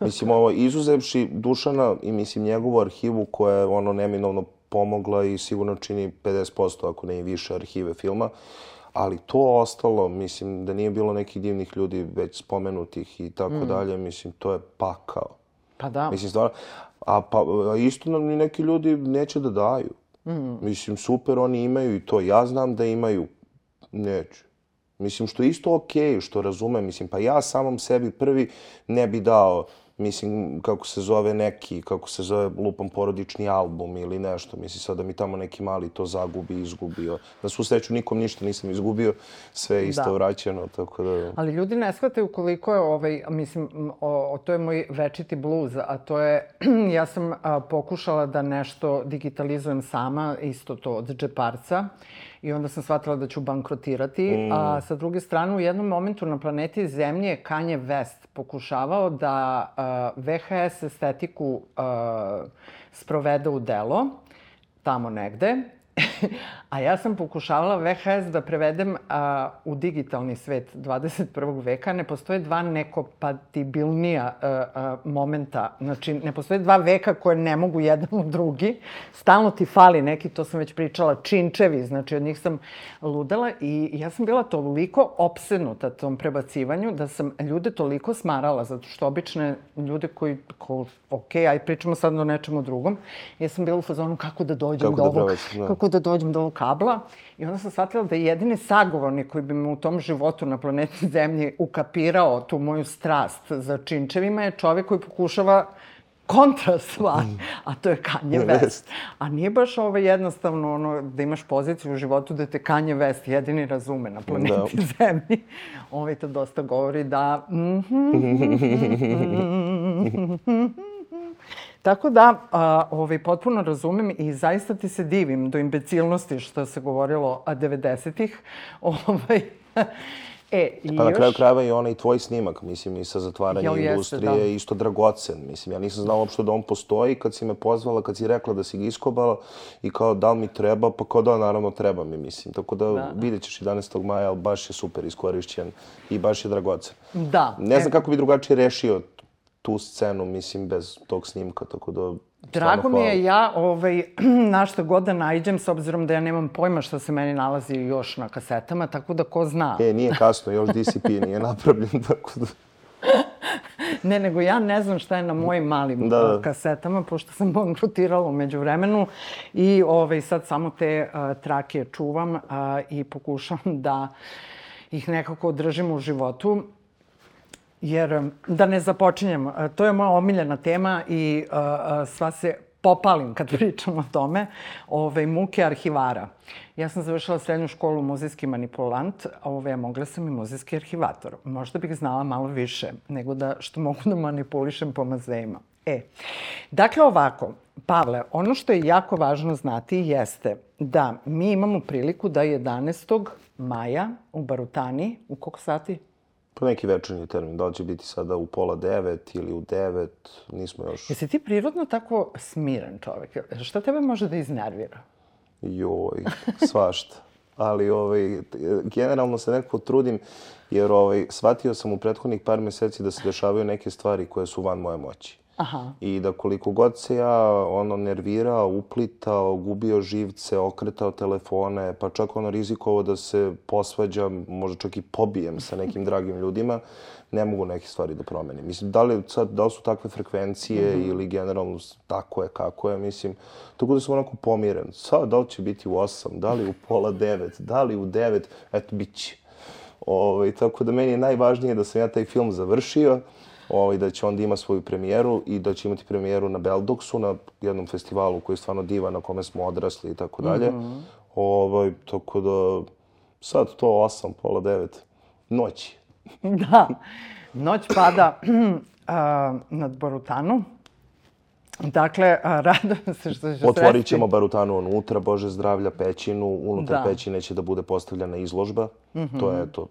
Mislim, ovo, izuzevši Dušana i mislim njegovu arhivu koja je ono neminovno pomogla i sigurno čini 50% ako ne i više arhive filma, ali to ostalo, mislim, da nije bilo nekih divnih ljudi već spomenutih i tako mm. dalje, mislim, to je pakao. Pa da. Mislim, stvarno, a, pa, a isto nam ni neki ljudi neće da daju. Mm. Mislim, super, oni imaju i to. Ja znam da imaju. Neću. Mislim, što je isto okej, okay, što razumem. Mislim, pa ja samom sebi prvi ne bi dao mislim, kako se zove neki, kako se zove lupam porodični album ili nešto. Mislim, sad da mi tamo neki mali to zagubi, izgubio. Na svu sreću nikom ništa nisam izgubio, sve je isto da. vraćeno, tako da... Ali ljudi ne shvataju koliko je, ovaj, mislim, o, o, to je moj večiti bluz, a to je, ja sam a, pokušala da nešto digitalizujem sama, isto to od džeparca i onda sam shvatila da ću bankrotirati. Mm. A sa druge strane, u jednom momentu na planeti Zemlje je Kanye West pokušavao da uh, VHS estetiku uh, sprovede u delo, tamo negde, A ja sam pokušavala VHS da prevedem a, u digitalni svet 21. veka. Ne postoje dva nekompatibilnija a, a, momenta. Znači, ne postoje dva veka koje ne mogu jedan u drugi. Stalno ti fali neki, to sam već pričala, činčevi. Znači, od njih sam ludala i ja sam bila toliko opsednuta tom prebacivanju da sam ljude toliko smarala, zato što obične ljude koji, ko, ok, aj pričamo sad o nečemu drugom, ja sam bila u fazonu kako da dođem kako do da ovog, da. kako da dođem do ovog kabla i onda sam shvatila da je jedini sagovornik koji bi me u tom životu na planeti Zemlji ukapirao tu moju strast za činčevima je čovek koji pokušava kontra stvar, a to je Kanye West. A nije baš ovo jednostavno ono, da imaš poziciju u životu da te Kanye West jedini razume na planeti da. Zemlji. Ovo to dosta govori da... Tako da, a, ovaj, potpuno razumem i zaista ti se divim do imbecilnosti što se govorilo 90-ih. Ovaj, E, i Pa na još... kraju krajeva i onaj tvoj snimak, mislim, i sa zatvaranja Jel jeste, industrije, da. isto dragocen. Mislim, ja nisam znao uopšte da on postoji kad si me pozvala, kad si rekla da si ga iskobala i kao da li mi treba, pa kao da, naravno treba mi, mislim. Tako da, da. vidjet ćeš 11. maja, ali baš je super iskorišćen i baš je dragocen. Da. Ne znam e, kako bi drugačije rešio tu scenu, mislim, bez tog snimka, tako da... Drago mi je ja, ovaj, na što god da najđem, s obzirom da ja nemam pojma što se meni nalazi još na kasetama, tako da ko zna. E, nije kasno, još DCP nije napravljen, tako da... Ne, nego ja ne znam šta je na mojim malim Da, da. kasetama, pošto sam bankrotirala umeđu vremenu i ovaj, sad samo te uh, trake čuvam uh, i pokušam da ih nekako održim u životu. Jer, um, da ne započinjem, to je moja omiljena tema i uh, sva se popalim kad pričam o tome, ove, muke arhivara. Ja sam završila srednju školu muzejski manipulant, a ove, a mogla sam i muzejski arhivator. Možda bih znala malo više nego da što mogu da manipulišem po muzejima. E, dakle ovako, Pavle, ono što je jako važno znati jeste da mi imamo priliku da 11. maja u Barutani, u koliko sati? Pa neki večernji termin, da će biti sada u pola devet ili u devet, nismo još... Jesi ti prirodno tako smiren čovek? Šta tebe može da iznervira? Joj, svašta. Ali ovaj, generalno se nekako trudim, jer ovaj, shvatio sam u prethodnih par meseci da se dešavaju neke stvari koje su van moje moći. Aha. I da koliko god se ja ono nervirao, uplitao, gubio živce, okretao telefone, pa čak ono rizikovao da se posvađam, možda čak i pobijem sa nekim dragim ljudima, ne mogu neke stvari da promenim. Mislim, da li, sad, da li su takve frekvencije mm -hmm. ili generalno tako je, kako je, mislim, tako da sam onako pomiren. Sad, da li će biti u 8, da li u pola 9, da li u 9, eto, bit će. Ovaj, tako da meni je najvažnije da sam ja taj film završio, ovaj, da će onda ima svoju premijeru i da će imati premijeru na Beldoksu, na jednom festivalu koji je stvarno divan, na kome smo odrasli i tako dalje. Ovaj, tako da, sad to 8, pola 9, noć. Da. Noć pada a, nad Borutanu. Dakle, radujem se što će Otvorit ćemo Barutanu unutra, Bože zdravlja, pećinu. Unutar Da. Mhm. pećine će da bude postavljena izložba. To je to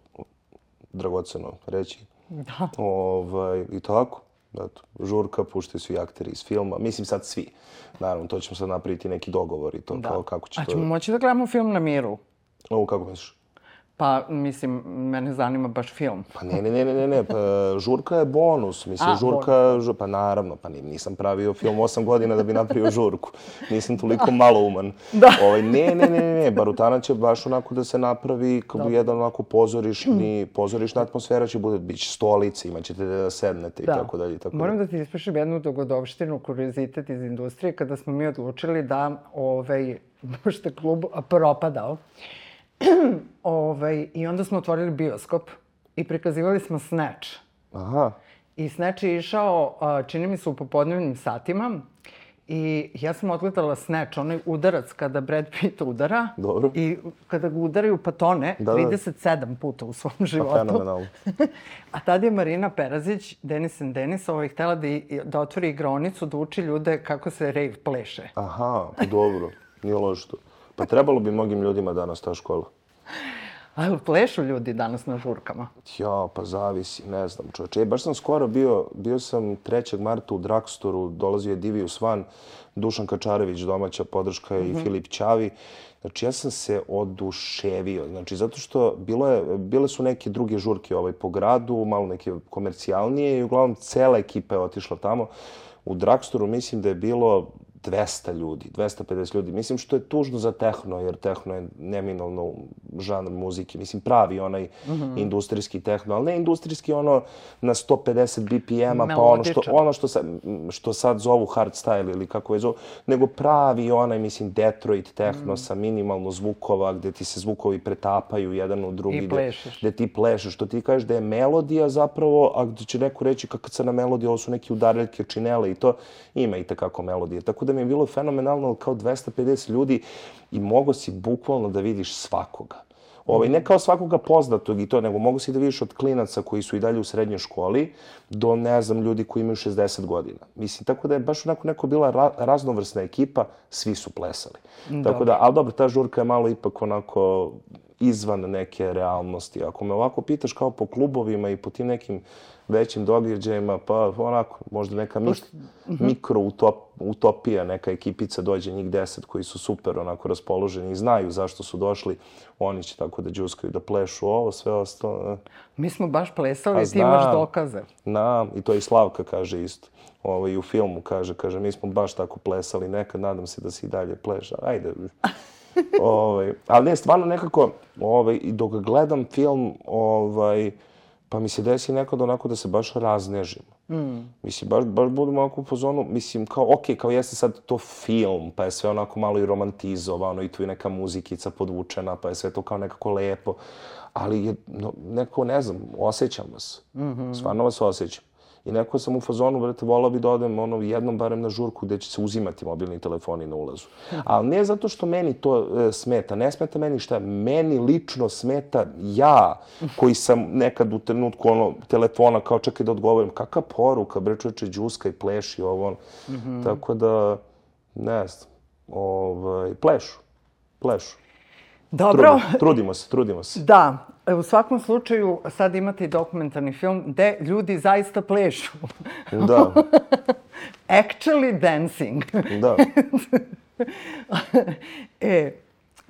dragoceno reći. Da. Ovaj, I tako. Eto, žurka, puštaju svi akteri iz filma. Mislim sad svi. Naravno, to ćemo sad napraviti neki dogovor i to Da. kao kako će A to... ćemo moći da gledamo film na miru? Ovo kako misliš? Pa, mislim, mene zanima baš film. Pa ne, ne, ne, ne, ne, ne, pa žurka je bonus. Mislim, A, žurka, žu- pa naravno, pa ni- nisam pravio film osam godina da bi napravio žurku. Nisam toliko malouman. Da. Ovaj, ne, ne, ne, ne, ne, Barutana će baš onako da se napravi kao jedan onako pozorišni, pozorišna atmosfera će bude, bit će stolice, imat ćete da sednete i tako dalje i tako Moram da ti ispričam jednu dogodovštinu, kuriozitet iz industrije, kada smo mi odlučili da, ovaj, je klub propadao, ovaj, i onda smo otvorili bioskop i prikazivali smo Snatch. Aha, I Snatch je išao, čini mi se, u popodnevnim satima. I ja sam odgledala Snatch, onaj udarac kada Brad Pitt udara. Dobro. I kada ga udaraju patone, Da, da. 37 puta u svom pa životu. fenomenalno. A tad je Marina Perazić, Denis and Denis, ovaj, htela da, i- da otvori igronicu, da uči ljude kako se rave pleše. Aha, pa dobro, nije loše to. Pa trebalo bi mnogim ljudima danas ta škola. A jel plešu ljudi danas na žurkama? Ja, pa zavisi, ne znam čoveče. E, baš sam skoro bio, bio sam 3. marta u Dragstoru, dolazio je Divius Van, Dušan Kačarević, domaća podrška i Filip Ćavi. Znači, ja sam se oduševio. Znači, zato što bilo je, bile su neke druge žurke ovaj, po gradu, malo neke komercijalnije i uglavnom cela ekipa je otišla tamo. U Dragstoru mislim da je bilo 200 ljudi, 250 ljudi. Mislim što je tužno za tehno, jer tehno je neminovno žanr muzike. Mislim pravi onaj mm -hmm. industrijski tehno, ali ne industrijski ono na 150 BPM-a, pa ono što, ono što, sad, što sad zovu hardstyle ili kako je zovu, nego pravi onaj, mislim, Detroit tehno mm. sa minimalno zvukova, gde ti se zvukovi pretapaju jedan u drugi. I plešeš. Gde, gde ti plešeš, što ti kažeš da je melodija zapravo, a gde će neko reći kako se na melodiji, ovo su neki udareljke, činele i to, ima i takako melodije. Tako da mi je bilo fenomenalno kao 250 ljudi i mogo si bukvalno da vidiš svakoga. Ovaj, ne kao svakoga poznatog i to, nego mogu si da vidiš od klinaca koji su i dalje u srednjoj školi do, ne znam, ljudi koji imaju 60 godina. Mislim, tako da je baš onako neko bila ra raznovrsna ekipa, svi su plesali. Dobre. Tako da, ali dobro, ta žurka je malo ipak onako izvan neke realnosti. Ako me ovako pitaš kao po klubovima i po tim nekim većim događajima, pa onako, možda neka mik mhm. mikro utop, utopija, neka ekipica dođe njih deset koji su super onako raspoloženi i znaju zašto su došli, oni će tako da džuskaju, da plešu ovo, sve ostalo. Mi smo baš plesali, i ti imaš dokaze. Na, i to i Slavka kaže isto. Ovo, ovaj, I u filmu kaže, kaže, mi smo baš tako plesali nekad, nadam se da se i dalje pleša. Ajde. ovaj, ali ne, stvarno nekako, ovaj, dok gledam film, ovaj, pa mi se desi nekad onako da se baš raznežim. Mm. Mislim, baš, baš budem onako u fazonu, mislim, kao, ok, kao jeste sad to film, pa je sve onako malo i romantizovano i tu je neka muzikica podvučena, pa je sve to kao nekako lepo, ali je, no, neko, ne znam, osjećam vas. Mm -hmm. Stvarno vas osjećam. I neko sam u fazonu, brate, volao bi da odem ono, jednom barem na žurku gde će se uzimati mobilni telefoni na ulazu. Ali ne zato što meni to e, smeta. Ne smeta meni šta. Meni lično smeta ja, koji sam nekad u trenutku ono, telefona kao čekaj da odgovorim. Kakva poruka, bre čoveče, džuska i pleši ovo. Mm -hmm. Tako da, ne znam, ovaj, plešu. Plešu. Dobro. Trudimo, trudimo se, trudimo se. Da, u svakom slučaju sad imate i dokumentarni film gde ljudi zaista plešu. Da. Actually dancing. Da. e,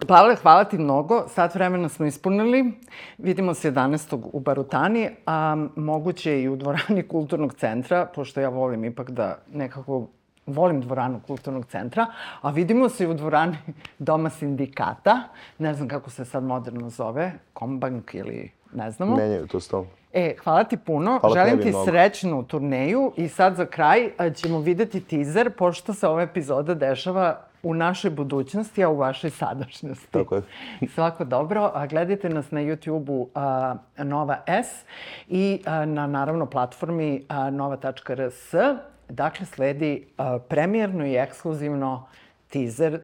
Pavle, hvala ti mnogo. Sat vremena smo ispunili. Vidimo se 11. u Barutani, a moguće i u dvorani kulturnog centra, pošto ja volim ipak da nekako volim dvoranu kulturnog centra, a vidimo se i u dvorani Doma sindikata, ne znam kako se sad moderno zove, Kombank ili ne znamo. Menjaju to stalno. E, hvala ti puno. Hvala Želim ti mnogo. srećnu turneju i sad za kraj ćemo videti teaser, pošto se ova epizoda dešava u našoj budućnosti, a u vašoj sadašnjosti. Tako je. Svako dobro. A gledajte nas na YouTube-u Nova S i a, na, naravno, platformi nova.rs. Dakle, sledi premijerno i ekskluzivno teaser